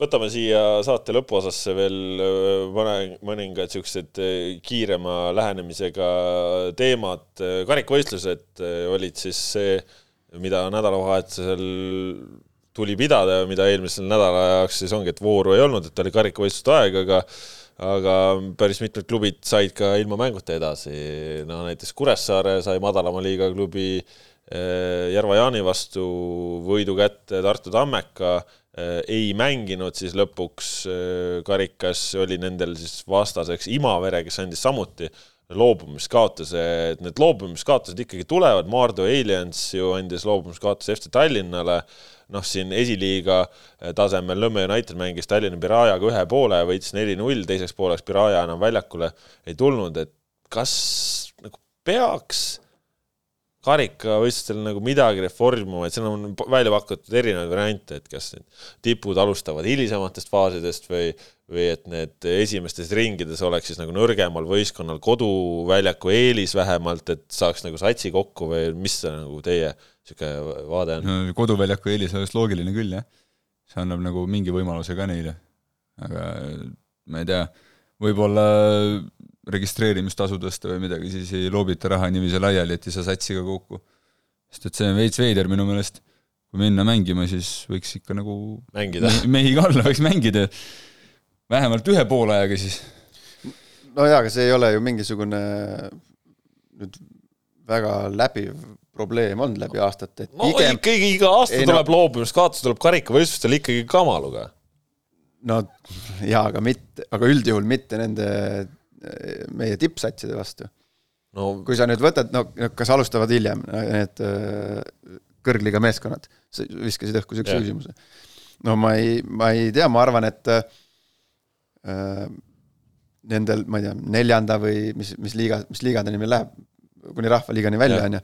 Võtame siia saate lõpuosasse veel äh, mõne, mõningad niisugused äh, kiirema lähenemisega teemad, karikavõistlused äh, olid siis see, mida nädalavahetusel tuli pidada ja mida eelmisel nädala jaoks siis ongi, et vooru ei olnud, et oli karikavõistluste aeg, aga aga päris mitmed klubid said ka ilma mänguta edasi, no näiteks Kuressaare sai madalama liiga klubi eh, Järva Jaani vastu võidu kätte Tartu Tammeka, ei mänginud siis lõpuks eh, karikas, oli nendel siis vastaseks Imavere, kes andis samuti loobumiskaotuse, et need loobumiskaotused ikkagi tulevad, Maardu Aliens ju andis loobumiskaotuse FC Tallinnale, noh, siin esiliiga tasemel Nõmme United mängis Tallinna Pirajaga ühe poole, võitis neli-null, teiseks pooleks Piraja enam väljakule ei tulnud, et kas nagu peaks karikavõistlustel nagu midagi reformima, et seal on välja pakutud erinevaid variante, et kas need tipud alustavad hilisematest faasidest või, või et need esimestes ringides oleks siis nagu nõrgemal võistkonnal koduväljaku eelis vähemalt, et saaks nagu satsi kokku või mis see nagu teie niisugune vaade on no,? koduväljaku eelis oleks loogiline küll, jah. see annab nagu mingi võimaluse ka neile. aga ma ei tea, võib-olla registreerimistasu tõsta või midagi, siis ei loobita raha niiviisi laiali, et ei saa satsi ka kokku. sest et see on veits veider minu meelest. kui minna mängima, siis võiks ikka nagu mängida. mehi ka olla, võiks mängida vähemalt ühe poolajaga siis. no jaa, aga see ei ole ju mingisugune nüüd väga läbiv probleem olnud läbi aastate, et no pigem... ikkagi iga aasta ei, tuleb no... loobumiskaotus, tuleb karikavõistlustel ikkagi kamaluga. no jaa, aga mitte, aga üldjuhul mitte nende meie tippsatside vastu no.. kui sa nüüd võtad, no kas alustavad hiljem need äh, kõrgliga meeskonnad, sa viskasid õhku niisuguse küsimuse. no ma ei, ma ei tea, ma arvan, et äh, nendel, ma ei tea, neljanda või mis, mis liiga, mis liigade nimi läheb, kuni rahvaliigani välja, on ju,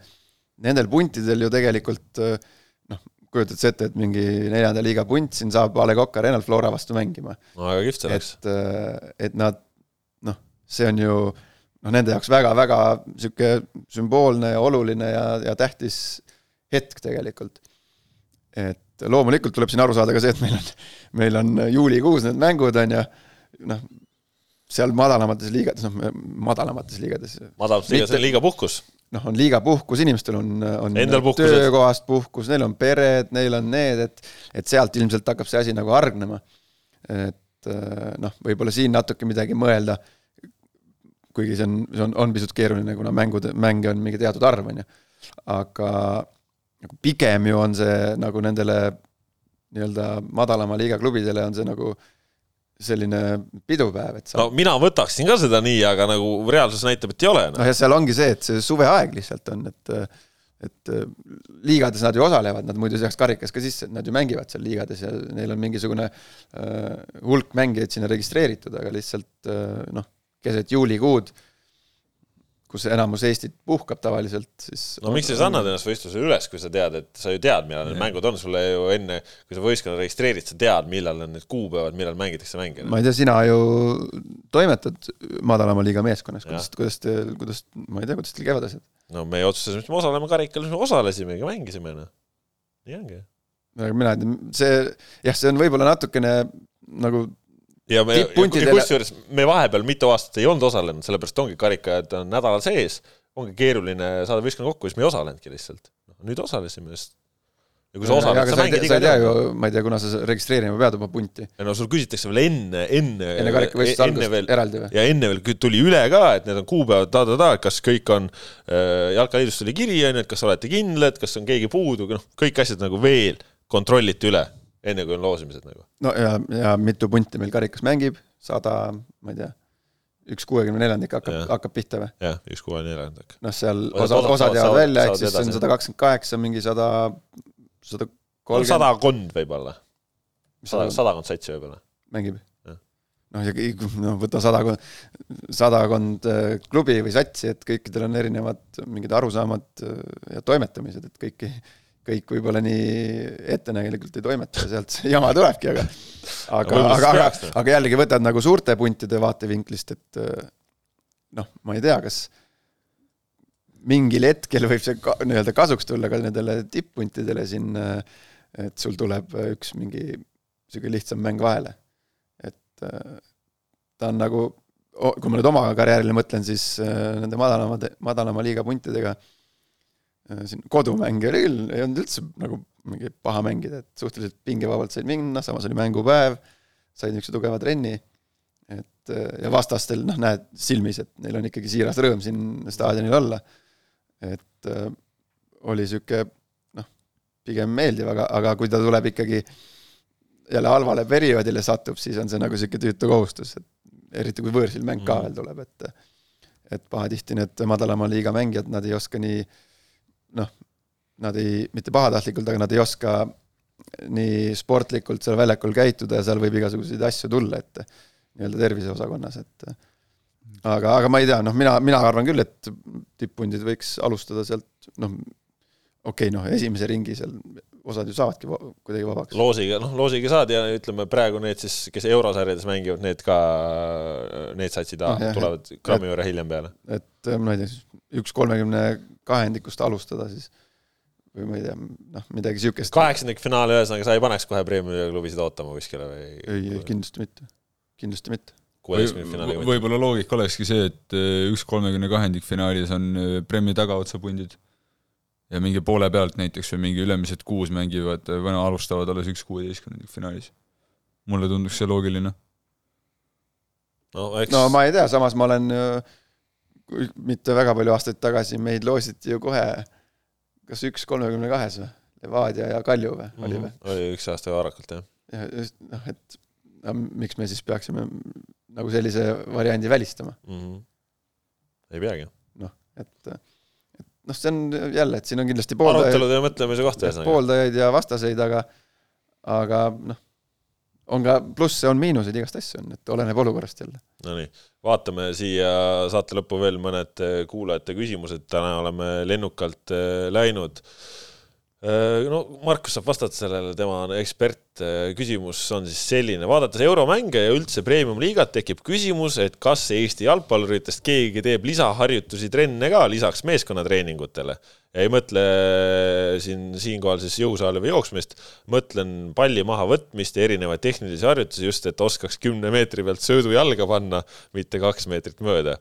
nendel puntidel ju tegelikult äh, noh, kujutad sa ette, et mingi neljanda liiga punt siin saab A Le Coq Arena'l Flora vastu mängima. no väga kihvt see läks. et, äh, et nad see on ju noh, nende jaoks väga-väga niisugune sümboolne ja oluline ja, ja tähtis hetk tegelikult. et loomulikult tuleb siin aru saada ka see, et meil on, meil on juulikuus need mängud, on ju, noh, seal madalamates liigades, noh, madalamates liigades. madalamates liigades on liigapuhkus. noh, on liigapuhkus, inimestel on, on töökohast puhkus, neil on pered, neil on need, et et sealt ilmselt hakkab see asi nagu hargnema. et noh, võib-olla siin natuke midagi mõelda kuigi see on, see on, on pisut keeruline, kuna mängud, mänge on mingi teatud arv, on ju. aga nagu pigem ju on see nagu nendele nii-öelda madalama liiga klubidele on see nagu selline pidupäev, et sa no mina võtaksin ka seda nii, aga nagu reaalsus näitab, et ei ole no.. noh, ja seal ongi see, et see suveaeg lihtsalt on, et et liigades nad ju osalevad, nad muidu seaks karikas ka sisse, nad ju mängivad seal liigades ja neil on mingisugune äh, hulk mängijaid sinna registreeritud, aga lihtsalt äh, noh, keset juulikuud kus enamus Eestit puhkab tavaliselt, siis no miks sa siis annad ennast võistlusele üles, kui sa tead, et sa ju tead, millal need mängud on, sulle ju enne, kui sa võistkonna registreerid, sa tead, millal on need kuupäevad, millal mängitakse mänge. ma ei tea, sina ju toimetad madalama liiga meeskonnas, kuidas, kuidas te, kuidas, ma ei tea, kuidas teil käivad asjad? no me otsustasime, et me osaleme karikal, siis me osalesimegi, mängisime, noh. nii ongi. mina ei tea, see, jah, see on võib-olla natukene nagu ja me, kusjuures me vahepeal mitu aastat ei olnud osalenud, sellepärast ongi karikad on nädalal sees, ongi keeruline saada võistkonna kokku, siis me ei osalenudki lihtsalt. Noh, nüüd osalesime, sest ja kui sa osaled, sa mängid iga tead. ma ei tea, kuna sa registreerima pead oma punti. no sul küsitakse veel enne, enne enne karikavõistluse algust veel, eraldi või? ja enne veel tuli üle ka, et need on kuupäevad ta-ta-ta, kas kõik on äh,, jalkaliidust tuli kiri, on ju, et kas olete kindlad, kas on keegi puudu, noh, kõik asjad nagu veel kontrolliti üle enne kui on loosimised nagu. no ja, ja mitu punti meil karikas mängib, sada, ma ei tea, üks kuuekümne neljandik hakkab, hakkab pihta või? jah, üks kuuekümne neljandik. noh, seal osad, osad jäävad välja, ehk siis see on sada kakskümmend kaheksa, mingi sada, sada kolmkümmend. sadakond võib-olla. sada, sadakond satsi võib-olla. mängib? noh, ja noh, võta sadakond, sadakond äh, klubi või satsi, et kõikidel on erinevad mingid arusaamad äh, ja toimetamised, et kõiki kõik võib-olla nii ettenägelikult ei toimeta ja sealt see jama tulebki, aga aga, aga, aga, aga jällegi võtad nagu suurte puntide vaatevinklist, et noh, ma ei tea, kas mingil hetkel võib see ka, nii-öelda kasuks tulla ka nendele tipp-puntidele siin, et sul tuleb üks mingi niisugune lihtsam mäng vahele. et ta on nagu, kui ma nüüd oma karjäärile mõtlen, siis nende madalama, madalama liiga puntidega Äh, siin kodumänge oli küll, ei olnud üldse nagu mingi paha mängida, et suhteliselt pingevabalt said minna, samas oli mängupäev, said niisuguse tugeva trenni, et äh, ja vastastel noh, näed silmis, et neil on ikkagi siiras rõõm siin staadionil olla. et äh, oli niisugune noh, pigem meeldiv, aga, aga kui ta tuleb ikkagi jälle halvale perioodile satub, siis on see nagu niisugune tüütu kohustus, et eriti kui võõrsil mäng ka mm. veel tuleb, et et pahatihti need madalama liiga mängijad, nad ei oska nii äh, nad ei, mitte pahatahtlikult, aga nad ei oska nii sportlikult seal väljakul käituda ja seal võib igasuguseid asju tulla, et nii-öelda terviseosakonnas, et aga, aga ma ei tea, noh, mina, mina arvan küll, et tipp-pundid võiks alustada sealt noh, okei okay,, noh, esimese ringi seal osad ju saavadki kuidagi vabaks. loosiga, noh, loosiga saad ja ütleme praegu need siis, kes eurosarjades mängivad, need ka, need satsid no, jah, tulevad grammi võrra hiljem peale. et ma ei tea, üks kolmekümne kahendikust alustada siis või ma ei tea, noh, midagi niisugust. kaheksandikfinaal, ühesõnaga sa ei paneks kohe Premiumi-klubisid ootama kuskile või? ei, ei kindlasti mitte, kindlasti mitte. kuueteistkümnendfinaali võib-olla loogika olekski see, et eh, üks kolmekümne kahendikfinaalis on eh, Premi tagaotsapundid ja mingi poole pealt näiteks või mingi ülemised kuus mängivad, eh, või no alustavad alles üks kuueteistkümnendikfinaalis. mulle tunduks see loogiline. no eks no ma ei tea, samas ma olen äh, mitte väga palju aastaid tagasi meid loositi ju kohe kas üks kolmekümne kahes või? Levadia ja Kalju või, oli või? Mhm. oli üks aasta varakult, jah. ja just noh, et no, miks me siis peaksime nagu sellise variandi välistama mm? -hmm. ei peagi. noh, et, et noh, see on jälle, et siin on kindlasti pooldajaid arutelude ja mõtlemise koht ühesõnaga. pooldajaid ja vastaseid, aga aga noh, on ka plusse, on miinuseid, igast asju on, et oleneb olukorrast jälle. Nonii, vaatame siia saate lõppu veel mõned eh, kuulajate küsimused, täna oleme lennukalt eh, läinud. Eh, no Markus saab vastata sellele, tema on ekspert. küsimus on siis selline, vaadates euromänge ja üldse premium-liigat, tekib küsimus, et kas Eesti jalgpalluritest keegi teeb lisaharjutusi, trenne ka lisaks meeskonnatreeningutele ei mõtle siin, siinkohal siis jõusaali või jooksmist, mõtlen palli mahavõtmist ja erinevaid tehnilisi harjutusi just, et oskaks kümne meetri pealt söödujalga panna, mitte kaks meetrit mööda.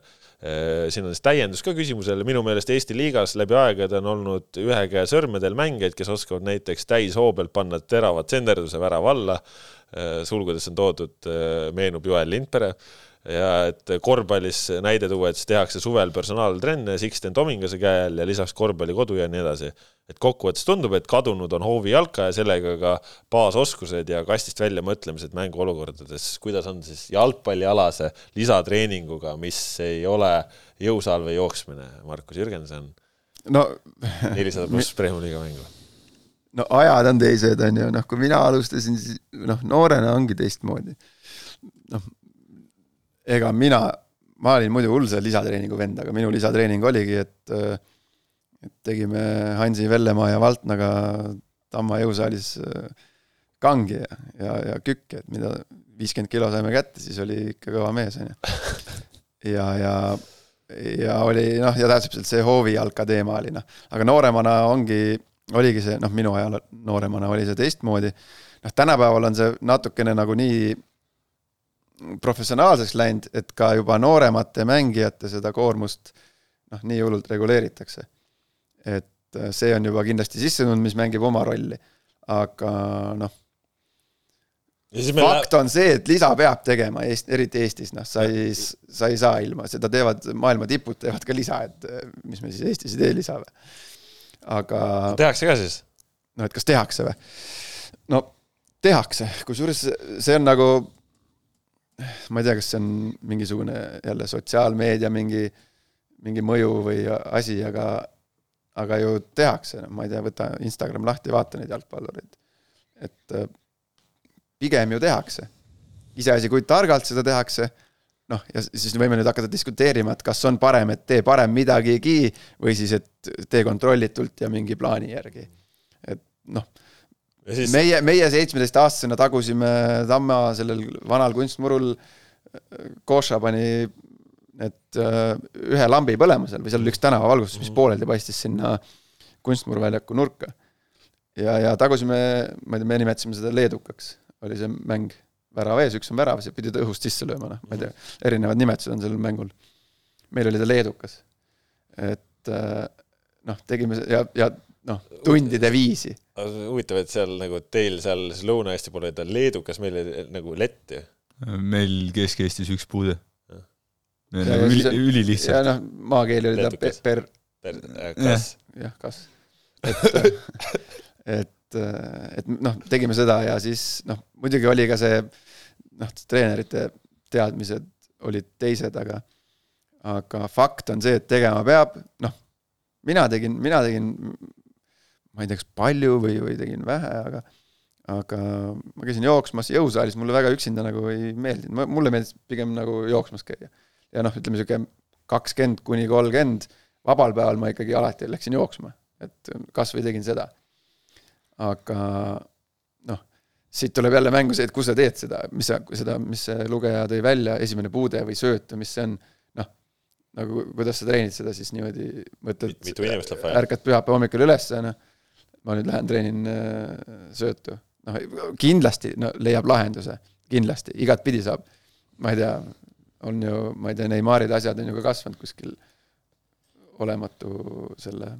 siin on siis täiendus ka küsimusele, minu meelest Eesti liigas läbi aegade on olnud ühe käe sõrmedel mängijaid, kes oskavad näiteks täishoo pealt panna terava tsenderduse värava alla, sulgudes on toodud, meenub Joel Lindpere ja et korvpallis näide tuua, et siis tehakse suvel personaaltrenne Sixten Tomingase käe all ja lisaks korvpallikodu ja nii edasi. et kokkuvõttes tundub, et kadunud on hoovijalka ja sellega ka baasoskused ja kastist välja mõtlemised mänguolukordades. kuidas on siis jalgpallialase lisatreeninguga, mis ei ole jõusaal või jooksmine, Markus Jürgenson? no nelisada pluss Premiumi-liiga mängu. no ajad on teised, on ju, noh, kui mina alustasin, siis noh, noorena ongi teistmoodi. noh, ega mina, ma olin muidu hull see lisatreeningu vend, aga minu lisatreening oligi, et et tegime Hansi Vellemaa ja Valtnaga Tamma jõusaalis kangi ja, ja, ja kükki, et mida viiskümmend kilo saime kätte, siis oli ikka kõva mees, on ju. ja, ja, ja oli noh, ja täpselt see hoovijalka teema oli noh, aga nooremana ongi, oligi see noh, minu ajal nooremana oli see teistmoodi. noh, tänapäeval on see natukene nagu nii professionaalseks läinud, et ka juba nooremate mängijate seda koormust noh, nii hullult reguleeritakse. et äh, see on juba kindlasti sisse tulnud, mis mängib oma rolli, aga noh, fakt on see, et lisa peab tegema Eest-, eriti Eestis, noh, sa ei, sa ei saa ilma, seda teevad maailma tipud, teevad ka lisa, et äh, mis me siis Eestis ei tee lisa või. aga. tehakse ka siis? noh, et kas tehakse või? no tehakse, kusjuures see on nagu ma ei tea, kas see on mingisugune jälle sotsiaalmeedia mingi, mingi mõju või asi, aga, aga ju tehakse, noh, ma ei tea, võta Instagram lahti, vaata neid jalgpallureid. et äh, pigem ju tehakse. iseasi, kui targalt seda tehakse, noh, ja siis võime nüüd hakata diskuteerima, et kas on parem, et tee parem midagigi või siis, et tee kontrollitult ja mingi plaani järgi. et noh siis... meie, meie seitsmeteistaastasena tagusime Tamma sellel vanal kunstmurul, Koša pani et äh, ühe lambi põlema seal või seal oli üks tänavavalgustus, mis mhm. pooleldi paistis sinna kunstmuruväljaku nurka. ja, ja tagusime, ma ei tea, me nimetasime seda leedukaks, oli see mäng, värav ees, üks on väravas ja pidi ta õhust sisse lööma, noh, ma ei tea, erinevad nimetused on sellel mängul. meil oli ta leedukas. et äh, noh, tegime ja, ja noh, tundide viisi. Huvitav, et seal nagu teil seal Lõuna-Eesti pool oli ta leedukas, meil oli nagu lett ju. meil Kesk-Eestis üks puude. üli, ülilihtsalt. ja noh, maakeeli oli ta per, per. per, äh, kas. jah, kas. et, et, et noh, tegime seda ja siis noh, muidugi oli ka see noh, treenerite teadmised olid teised, aga aga fakt on see, et tegema peab, noh, mina tegin, mina tegin ma ei tea, kas palju või, või tegin vähe, aga aga ma käisin jooksmas jõusaalis, mulle väga üksinda nagu ei meeldinud, mulle meeldis pigem nagu jooksmas käia. ja noh, ütleme niisugune kakskümmend kuni kolmkümmend, vabal päeval ma ikkagi alati läksin jooksma, et kas või tegin seda. aga noh, siit tuleb jälle mängu see, et kus sa teed seda, mis sa, seda, mis see lugeja tõi välja, esimene puude või sööt või mis see on, noh, nagu kuidas sa treenid seda siis niimoodi, mõtled, ärkad pühapäeva hommikul ülesse, noh ma nüüd lähen treenin äh, söötu. noh, kindlasti no leiab lahenduse, kindlasti, igatpidi saab. ma ei tea, on ju, ma ei tea, Neymarid asjad on ju ka kasvanud kuskil olematu selle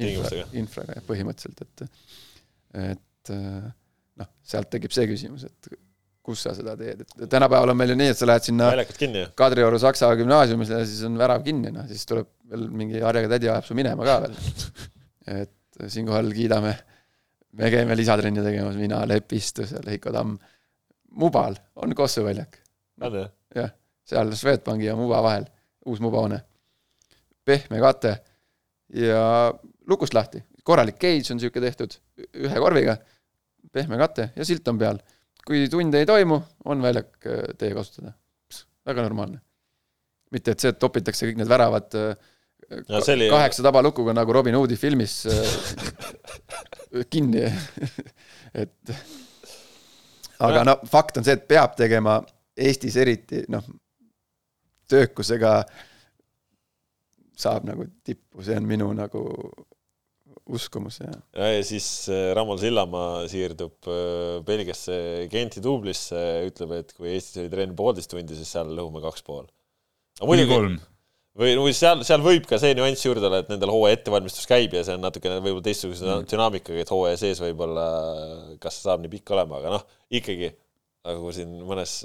infra, infraga põhimõtteliselt, et et äh, noh, sealt tekib see küsimus, et kus sa seda teed, et tänapäeval on meil ju nii, et sa lähed sinna Kadrioru Saksa gümnaasiumisse ja siis on värav kinni, noh, siis tuleb veel mingi harjaga tädi ajab su minema ka veel. et siinkohal kiidame, me käime lisatrenni tegemas, mina, Lepistus ja Heiko Tamm. Mubal on Kossu väljak. jah, seal Swedbanki ja Muba vahel, uus Muba hoone. pehme kate ja lukust lahti, korralik cage on niisugune tehtud ühe korviga, pehme kate ja silt on peal. kui tunde ei toimu, on väljak äh, tee kasutada. väga normaalne. mitte, et see, et topitakse kõik need väravad äh, no, oli... kaheksa tabalukuga nagu Robin Hoodi filmis äh, kinni et aga no fakt on see, et peab tegema Eestis eriti noh, töökusega saab nagu tippu, see on minu nagu uskumus ja. ja, ja siis äh, Ramon Sillamaa siirdub äh, Belgiasse Genti dublisse, ütleb, et kui Eestis oli trenn poolteist tundi, siis seal lõhume kaks pool. kuni kolm või no seal, seal võib ka see nüanss juurde olla, et nendel hooaja ettevalmistus käib ja see on natukene võib-olla teistsuguse mm. dünaamikaga, et hooaja sees võib-olla, kas saab nii pikk olema, aga noh, ikkagi nagu siin mõnes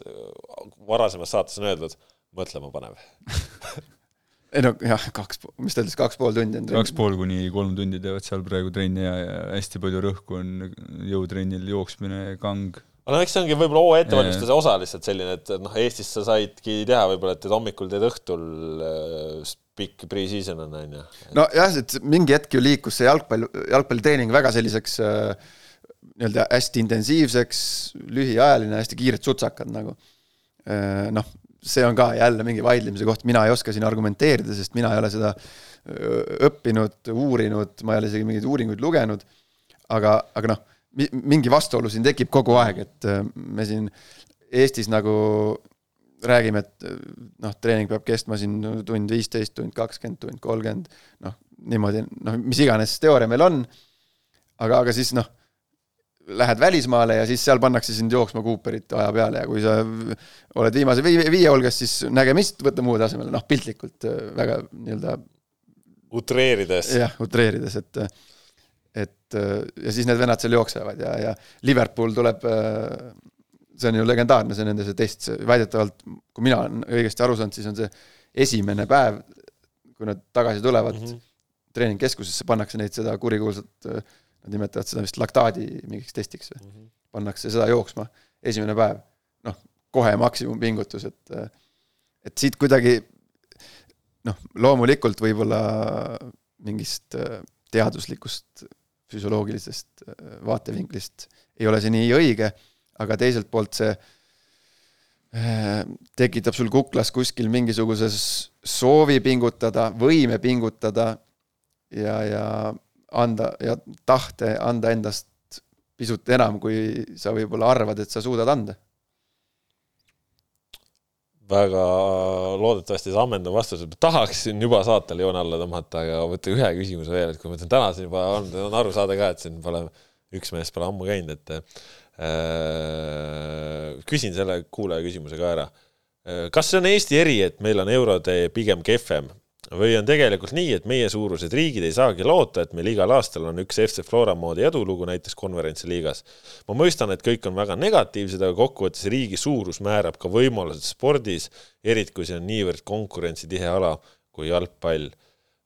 varasemas saates on öeldud, mõtlema panev ei no jah, kaks, mis ta ütles, kaks pool tundi on kaks pool kuni kolm tundi teevad seal praegu trenni ja, ja hästi palju rõhku on jõutrennil jooksmine, kang. Aga no eks see ongi võib-olla hooaja ettevalmistuse osa lihtsalt selline, et noh, Eestis sa saidki teha võib-olla, et hommikul teed õhtul äh, pikk pre-season on, on ju. nojah, et mingi hetk ju liikus see jalgpall, jalgpallitreening väga selliseks äh, nii-öelda hästi intensiivseks, lühiajaline, hästi kiired sutsakad nagu. Äh, noh, see on ka jälle mingi vaidlemise koht, mina ei oska siin argumenteerida, sest mina ei ole seda õppinud, uurinud, ma ei ole isegi mingeid uuringuid lugenud. aga, aga noh, mingi vastuolu siin tekib kogu aeg, et me siin Eestis nagu räägime, et noh, treening peab kestma siin tund viisteist, tund kakskümmend, tund kolmkümmend, noh, niimoodi, noh, mis iganes teooria meil on, aga, aga siis noh, lähed välismaale ja siis seal pannakse sind jooksma Cooperit aja peale ja kui sa oled viimase viie, viie hulgas, siis nägemist, võta muu tasemele, noh, piltlikult äh, väga nii-öelda utreerides. jah, utreerides, et et äh, ja siis need vennad seal jooksevad ja, ja Liverpool tuleb äh, see on ju legendaarne, see nende see test, väidetavalt, kui mina olen õigesti aru saanud, siis on see esimene päev, kui nad tagasi tulevad mm -hmm. treeningkeskusesse, pannakse neid seda kurikuulsat, nad nimetavad seda vist laktaadi mingiks testiks või mm, -hmm. pannakse seda jooksma, esimene päev. noh, kohe maksimumpingutus, et, et siit kuidagi noh, loomulikult võib-olla mingist teaduslikust füsioloogilisest vaatevinklist ei ole see nii õige aga teiselt poolt see äh, tekitab sul kuklas kuskil mingisuguses soovi pingutada, võime pingutada ja, ja anda ja tahte anda endast pisut enam, kui sa võib-olla arvad, et sa suudad anda. Väga loodetavasti see ammendav vastus, tahaksin juba saatele joone alla tõmmata, aga võtan ühe küsimuse veel, et kui ma ütlen täna siin juba on, on aru saada ka, et siin pole, üks mees pole ammu käinud, et Äh, küsin selle kuulaja küsimuse ka ära. Äh, kas see on Eesti eri, et meil on eurode pigem kehvem või on tegelikult nii, et meie suurused riigid ei saagi loota, et meil igal aastal on üks FC Flora moodi edulugu näiteks konverentsiliigas. ma mõistan, et kõik on väga negatiivsed, aga kokkuvõttes riigi suurus määrab ka võimalused spordis, eriti kui see on niivõrd konkurentsitihe ala kui jalgpall.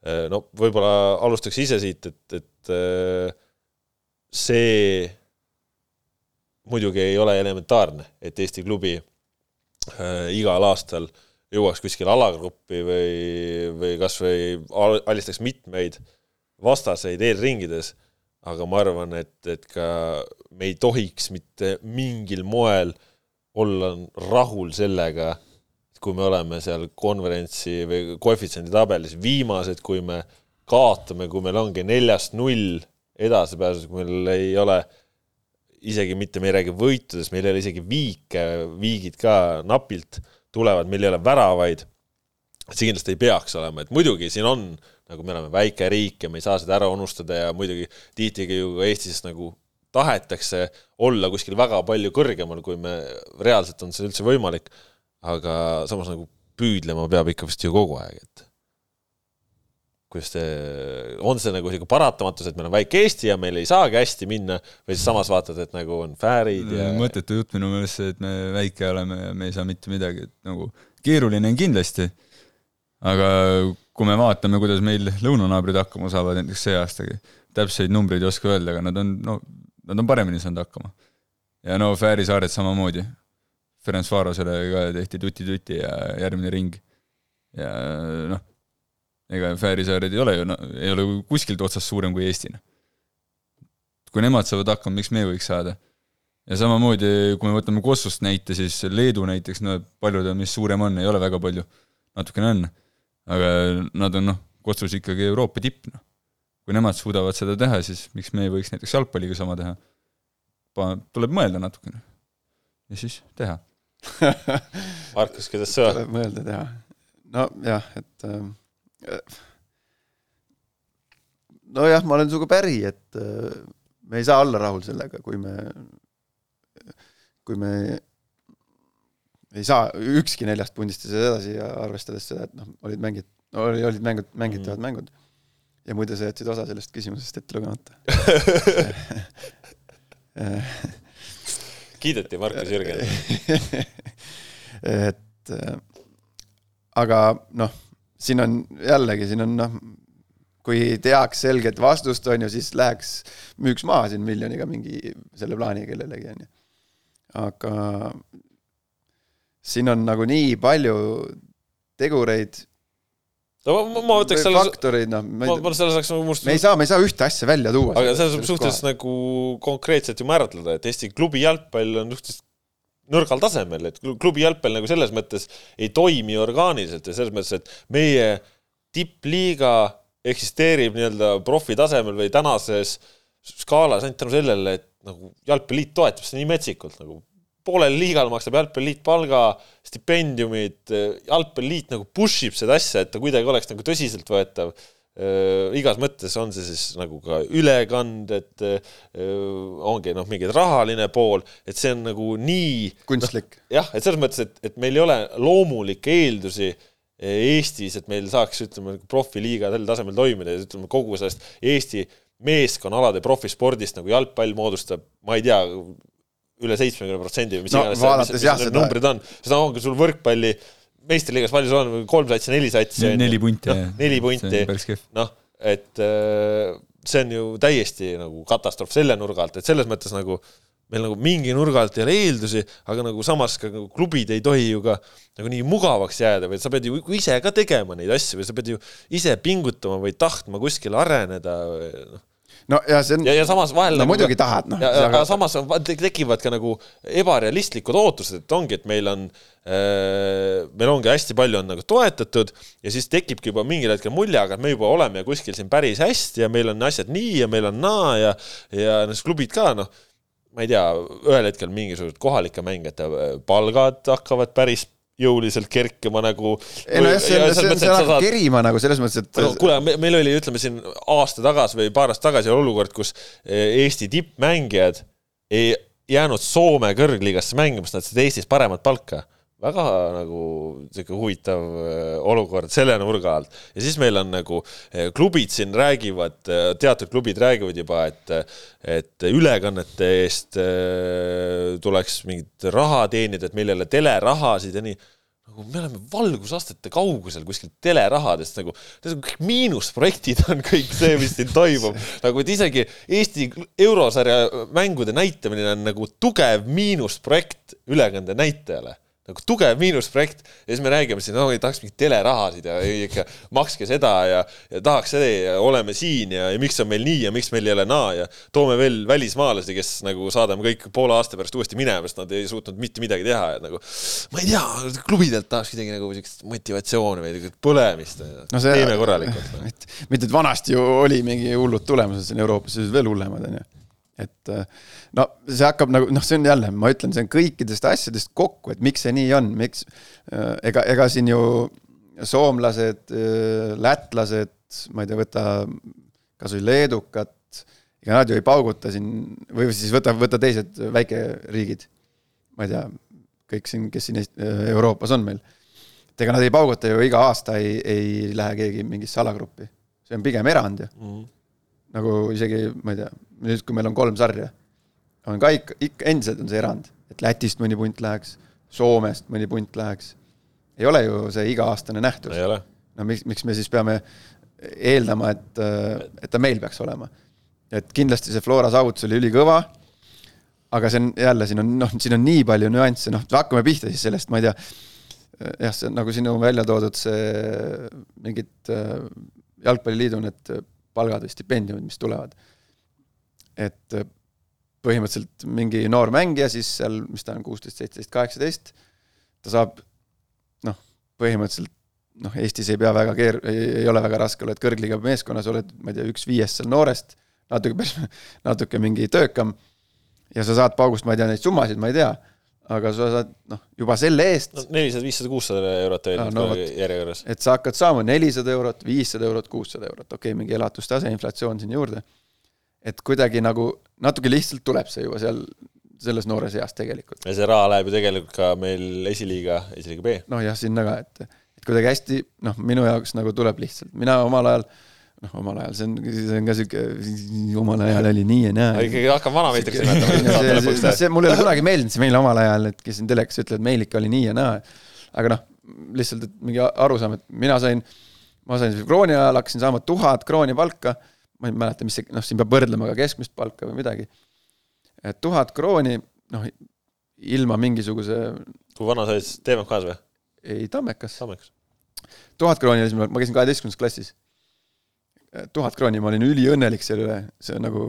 Äh, no võib-olla alustaks ise siit, et, et see muidugi ei ole elementaarne, et Eesti klubi äh, igal aastal jõuaks kuskile alagruppi või, või kas või alistaks mitmeid vastaseid eelringides, aga ma arvan, et, et ka me ei tohiks mitte mingil moel olla rahul sellega, kui me oleme seal konverentsi või koefitsiendi tabelis viimased, kui me kaotame, kui meil ongi neljast null edasipääsus, kui meil ei ole isegi mitte, me ei räägi võitudest, meil ei ole isegi viike, viigid ka napilt tulevad, meil ei ole väravaid. see kindlasti ei peaks olema, et muidugi siin on, nagu me oleme väike riik ja me ei saa seda ära unustada ja muidugi tihti ju Eestis nagu tahetakse olla kuskil väga palju kõrgemal, kui me, reaalselt on see üldse võimalik. aga samas nagu püüdlema peab ikka vist ju kogu aeg, et kuidas te, on see nagu sihuke paratamatus, et meil on väike Eesti ja meil ei saagi hästi minna või siis samas vaatad, et nagu on fäärid ja mõttetu jutt minu meelest see, et me väike oleme ja me ei saa mitte midagi, et nagu keeruline on kindlasti, aga kui me vaatame, kuidas meil lõunanaabrid hakkama saavad näiteks see aastagi, täpseid numbreid ei oska öelda, aga nad on, no nad on paremini saanud hakkama. ja no Fääri saared samamoodi. Ferenc Varosele ka tehti tuti-tuti ja järgmine ring. ja noh ega Fääri saared ei ole ju, no ei ole kuskilt otsast suurem kui Eesti. Kui nemad saavad hakkama, miks me ei võiks saada? ja samamoodi, kui me võtame Kosovust näite, siis Leedu näiteks, no palju ta, mis suurem on, ei ole väga palju, natukene on, aga nad on noh, Kosovos ikkagi Euroopa tipp, noh. kui nemad suudavad seda teha, siis miks me ei võiks näiteks jalgpalliga sama teha? tuleb mõelda natukene ja siis teha Markus, kuidas sa? tuleb mõelda, teha. nojah, et äh nojah, ma olen sinuga päri, et äh, me ei saa olla rahul sellega, kui me, kui me ei saa ükski neljast pundist edasi ja arvestades seda, et noh, olid mängid, olid mängud, mängitavad mm. mängud. ja muide, sa jätsid osa sellest küsimusest ette lugemata kiideti Markus Jürgen et äh, aga noh siin on jällegi, siin on noh, kui teaks selget vastust, on ju, siis läheks, müüks maha siin miljoniga mingi selle plaani kellelegi, on ju. aga siin on nagu nii palju tegureid no ma, ma ütleks selle faktoreid, noh, ma, ma selle saaks nagu must me ei saa, me ei saa ühte asja välja tuua. aga selles suhtes nagu konkreetselt ju määratleda, et Eesti klubi jalgpall on suhteliselt nõrgal tasemel, et klubi jalgpall nagu selles mõttes ei toimi orgaaniliselt ja selles mõttes, et meie tippliiga eksisteerib nii-öelda profitasemel või tänases skaalas ainult tänu sellele, et nagu jalgpalliliit toetab seda nii metsikult nagu poolel liigal maksab jalgpalliliit palga, stipendiumid, jalgpalliliit nagu push ib seda asja, et ta kuidagi oleks nagu tõsiseltvõetav igas mõttes on see siis nagu ka ülekanded äh,, ongi noh, mingi rahaline pool, et see on nagu nii kunstlik no,. jah, et selles mõttes, et, et meil ei ole loomulikke eeldusi Eestis, et meil saaks, ütleme, profiliiga sel tasemel toimida ja ütleme, kogu sellest Eesti meeskonnaalade profispordist nagu jalgpall moodustab, ma ei tea, üle seitsmekümne protsendi või mis no, iganes vaadates jah, need numbrid on, seda ongi sul võrkpalli meistriliigas palju sul on, kolm satsi, neli satsi neli punti no,, neli punti, noh, et äh, see on ju täiesti nagu katastroof selle nurga alt, et selles mõttes nagu meil nagu mingi nurga alt ei ole eeldusi, aga nagu samas ka nagu klubid ei tohi ju ka nagu nii mugavaks jääda, vaid sa pead ju ise ka tegema neid asju või sa pead ju ise pingutama või tahtma kuskil areneda, noh no ja see on. ja, ja samas vahel. no nagu, muidugi tahad, noh. aga samas on, tekivad ka nagu ebarealistlikud ootused, et ongi, et meil on äh,, meil ongi hästi palju on nagu toetatud ja siis tekibki juba mingil hetkel mulje, aga me juba oleme kuskil siin päris hästi ja meil on asjad nii ja meil on naa ja, ja need klubid ka, noh ma ei tea, ühel hetkel mingisugused kohalike mängijate palgad hakkavad päris jõuliselt kerkima nagu. ei no jah, see, see, see, see läheb saad... kerima nagu selles mõttes, et no kuule, meil oli, ütleme siin aasta tagasi või paar aastat tagasi olukord, kus eh, Eesti tippmängijad ei jäänud Soome kõrgliigasse mängima, sest nad said Eestis paremat palka väga nagu sihuke huvitav äh, olukord selle nurga alt. ja siis meil on nagu äh, klubid siin räägivad, äh, teatud klubid räägivad juba, et, et ülekannete eest tuleks mingit raha teenida, et meil ei ole telerahasid ja nii nagu me oleme valgusastete kaugusel kuskil telerahadest nagu, kõik miinusprojektid on kõik see, mis siin toimub. nagu, et isegi Eesti eurosarja mängude näitamine on nagu tugev miinusprojekt ülekande näitajale nagu tugev miinusprojekt ja siis me räägime siin, no tahaks mingeid telerahasid ja ikka makske seda ja, ja tahaks seda ja oleme siin ja, ja miks on meil nii ja miks meil ei ole naa ja toome veel välismaalasi, kes nagu saadame kõik poole aasta pärast uuesti minema, sest nad ei suutnud mitte midagi teha ja nagu ma ei tea, klubidelt tahaks kuidagi nagu siukest motivatsiooni või põlemist no. See, teeme korralikult no.. mitte, et vanasti ju oli mingi hullud tulemused siin Euroopas, siis veel hullemad onju et no see hakkab nagu noh, see on jälle, ma ütlen, see on kõikidest asjadest kokku, et miks see nii on, miks ega, ega siin ju soomlased, lätlased, ma ei tea, võta kasvõi leedukat, ega nad ju ei pauguta siin või siis võta, võta teised väikeriigid. ma ei tea, kõik siin, kes siin Euroopas on meil. et ega nad ei pauguta ju iga aasta ei, ei lähe keegi mingisse alagruppi, see on pigem erand ju mm. -hmm. nagu isegi, ma ei tea nüüd, kui meil on kolm sarja, on ka ikka, ikka endiselt on see erand, et Lätist mõni punt läheks, Soomest mõni punt läheks. ei ole ju see iga-aastane nähtus. no miks, miks me siis peame eeldama, et, et ta meil peaks olema. et kindlasti see Flora saavutus oli ülikõva, aga see on jälle, siin on noh, siin on nii palju nüansse, noh, hakkame pihta siis sellest, ma ei tea, jah, see on nagu sinu välja toodud see mingid jalgpalliliidu need palgad või stipendiumid, mis tulevad et äh, põhimõtteliselt mingi noor mängija siis seal, mis ta on, kuusteist, seitseteist, kaheksateist, ta saab noh, põhimõtteliselt noh, Eestis ei pea väga keer-, ei ole väga raske, oled kõrgliiga meeskonnas, oled, ma ei tea, üks viiest seal noorest, natuke päris, natuke mingi töökam, ja sa saad paugust, ma ei tea neid summasid, ma ei tea, aga sa saad noh, juba selle eest no nelisada, viissada, kuussada eurot öelnud no, no, järjekorras. et sa hakkad saama nelisada eurot, viissada eurot, kuussada eurot, okei okay,, mingi elatustase, inflatsioon siin juurde et kuidagi nagu natuke lihtsalt tuleb see juba seal selles noores eas tegelikult. ja see raha läheb ju tegelikult ka meil esiliiga, esiliiga B. noh jah, sinna ka, et, et kuidagi hästi noh, minu jaoks nagu tuleb lihtsalt, mina omal ajal noh, omal ajal, see on, see on ka sihuke, omal ajal oli nii ja naa. ikkagi hakkab vanameistriks nimetama. see, see, mulle ei ole kunagi meeldinud see meil omal ajal, et kes siin telekas ütlevad, meil ikka oli nii ja naa. aga noh, lihtsalt, et mingi arusaam, et mina sain, ma sain krooni ajal, hakkasin saama tuhat krooni palka. Ma ei mäleta, mis see, noh, siin peab võrdlema ka keskmist palka või midagi. et tuhat krooni, noh, ilma mingisuguse. kui vana sa olid siis, TMK-s või? ei, Tammekas. Tammekas. tuhat krooni oli siis, ma käisin kaheteistkümnendas klassis tuhat krooni, ma olin üliõnnelik selle üle, see on nagu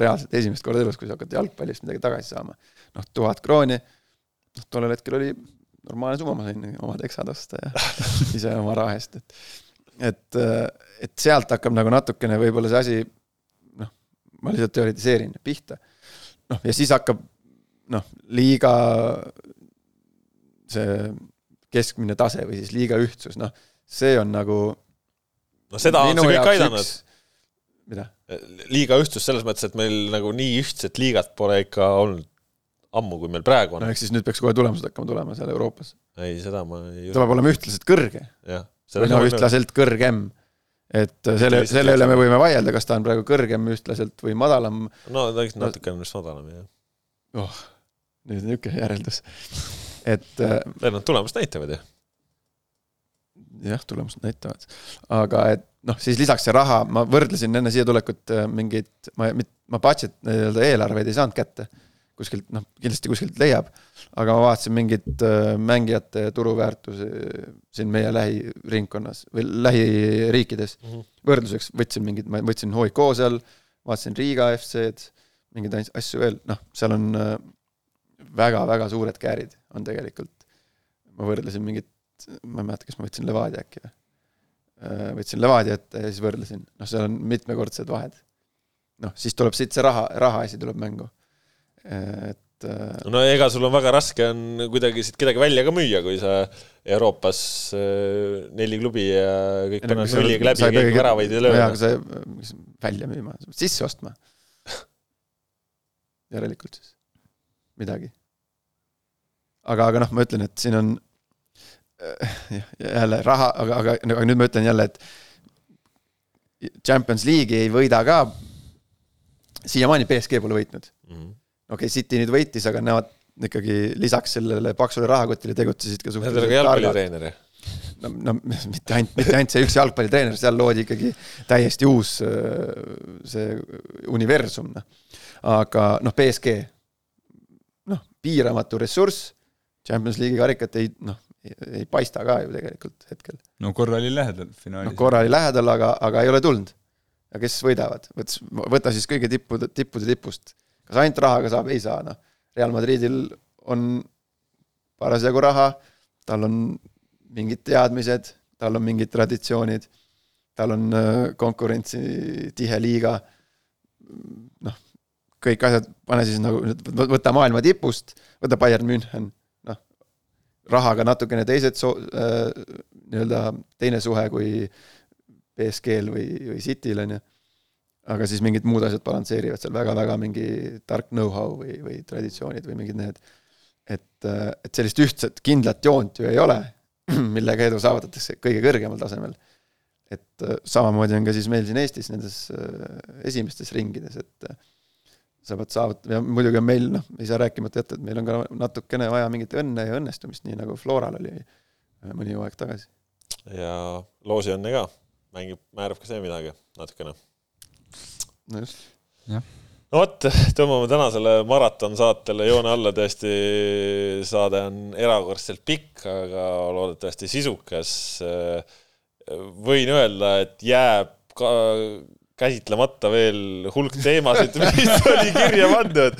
reaalselt esimest korda elus, kui sa hakkad jalgpallist midagi tagasi saama. noh, tuhat krooni, noh tollel hetkel oli normaalne summa, ma sain omad eksad osta ja ise oma raha eest, et et, et sealt hakkab nagu natukene võib-olla see asi, noh, ma lihtsalt teoritiseerin, pihta. noh, ja siis hakkab noh, liiga see keskmine tase või siis liiga ühtsus, noh, see on nagu no seda on see kõik aidanud. mida? liiga ühtsus selles mõttes, et meil nagu nii ühtset liigat pole ikka olnud ammu, kui meil praegu on. no ehk siis nüüd peaks kohe tulemused hakkama tulema seal Euroopas. ei, seda ma ei ta peab olema ühtlaselt kõrge. või noh, ühtlaselt kõrgem. Et selle, selle üle me võime vaielda, kas ta on praegu kõrgem ühtlaselt või madalam. no ta on natuke on vist madalam, jah. oh, nüüd on niisugune järeldus, et. ei noh, tulemust näitavad ju jah, tulemused näitavad. aga et noh, siis lisaks see raha, ma võrdlesin enne siia tulekut äh, mingeid, ma, ma budget nii-öelda eelarveid ei saanud kätte. Kuskilt, noh, kindlasti kuskilt leiab, aga ma vaatasin mingit äh, mängijate turuväärtusi siin meie lähiringkonnas või lähiriikides mm. -hmm. võrdluseks võtsin mingid, ma võtsin HIK seal, vaatasin Riga FC-d, mingeid asju veel, noh, seal on väga-väga äh, suured käärid on tegelikult. ma võrdlesin mingit ma ei mäleta, kas ma võtsin Levadia äkki või. Äh, võtsin Levadia ette ja siis võrdlesin, noh, seal on mitmekordsed vahed. noh, siis tuleb siit see raha, rahaasi tuleb mängu. Et äh, no ega sul on väga raske on kuidagi siit kedagi välja ka müüa, kui sa Euroopas äh, neli klubi ja kõik panevad nulliga läbi ja keegi väravaid ei löö. jaa, aga sa, välja müüma, sisse ostma. järelikult siis, midagi. aga, aga noh, ma ütlen, et siin on jah, jälle raha, aga, aga, aga nüüd ma ütlen jälle, et Champions League'i ei võida ka. siiamaani BSG pole võitnud mm -hmm.. Okei okay,, City nüüd võitis, aga nemad ikkagi lisaks sellele paksule rahakotile tegutsesid ka suhteliselt. Nad olid ka jalgpallitreener ju no, no mitte ainult, mitte ainult see üks jalgpallitreener, seal loodi ikkagi täiesti uus see universum, noh. aga noh, BSG, noh, piiramatu ressurss, Champions League'i karikat ei, noh, ei paista ka ju tegelikult hetkel. no korra oli lähedal finaalis. no korra oli lähedal, aga, aga ei ole tulnud. ja kes võidavad, võts, võta siis kõige tippude, tippude tipust. Kas ainult rahaga saab, ei saa, noh. Real Madridil on parasjagu raha, tal on mingid teadmised, tal on mingid traditsioonid, tal on äh, konkurentsitihe liiga, noh, kõik asjad, pane siis nagu, võta maailma tipust, võta Bayern München rahaga natukene teised so-, äh, nii-öelda teine suhe kui BSG-l või, või Cityl, on ju. Aga siis mingid muud asjad balansseerivad seal väga-väga mingi tark know-how või, või traditsioonid või mingid need. et, äh, et sellist ühtset kindlat joont ju ei ole, millega edu saavutatakse kõige kõrgemal tasemel. et äh, samamoodi on ka siis meil siin Eestis nendes esimestes ringides, et sa pead saavutama ja muidugi on meil noh, ei saa rääkimata jätta, et meil on ka natukene vaja mingit õnne ja õnnestumist, nii nagu Floral oli äh, mõni aeg tagasi. ja loosiõnne ka, mängib, määrab ka see midagi natukene. No just. jah no vot, tõmbame tänasele maratonsaatele joone alla, tõesti saade on erakordselt pikk, aga loodetavasti sisukas. võin öelda, et jääb ka käsitlemata veel hulk teemasid, mis oli kirja pandud.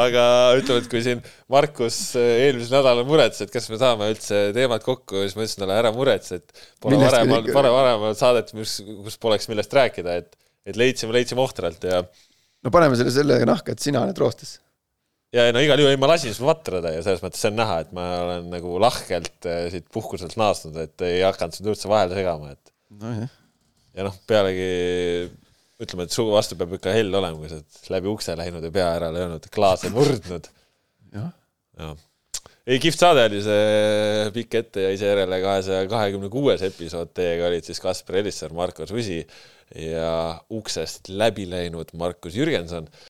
aga ütleme, et kui siin Markus eelmisel nädalal muretses, et kas me saame üldse teemad kokku, siis ma ütlesin talle, ära muretse, et pole varemal, pole varemal saadet, mis, kus poleks millest rääkida, et, et leidsime, leidsime ohtralt ja. no paneme selle sellega nahka, et sina oled roostes ja no igal juhul, ei ma lasin sul vatrada ja selles mõttes see on näha, et ma olen nagu lahkelt eh, siit puhkuselt naasnud, et ei hakanud sind üldse vahele segama, et no,. ja noh, pealegi ütleme, et suu vastu peab ikka hell olema, kui sa oled läbi ukse läinud ja pea ära löönud, klaase murdnud. jah ja. ei, kihvt saade oli see, pikk ette jäi seejärele kahesaja kahekümne kuues episood, teiega olid siis Kaspar Elisser, Marko Susi ja uksest läbi läinud Markus Jürgenson.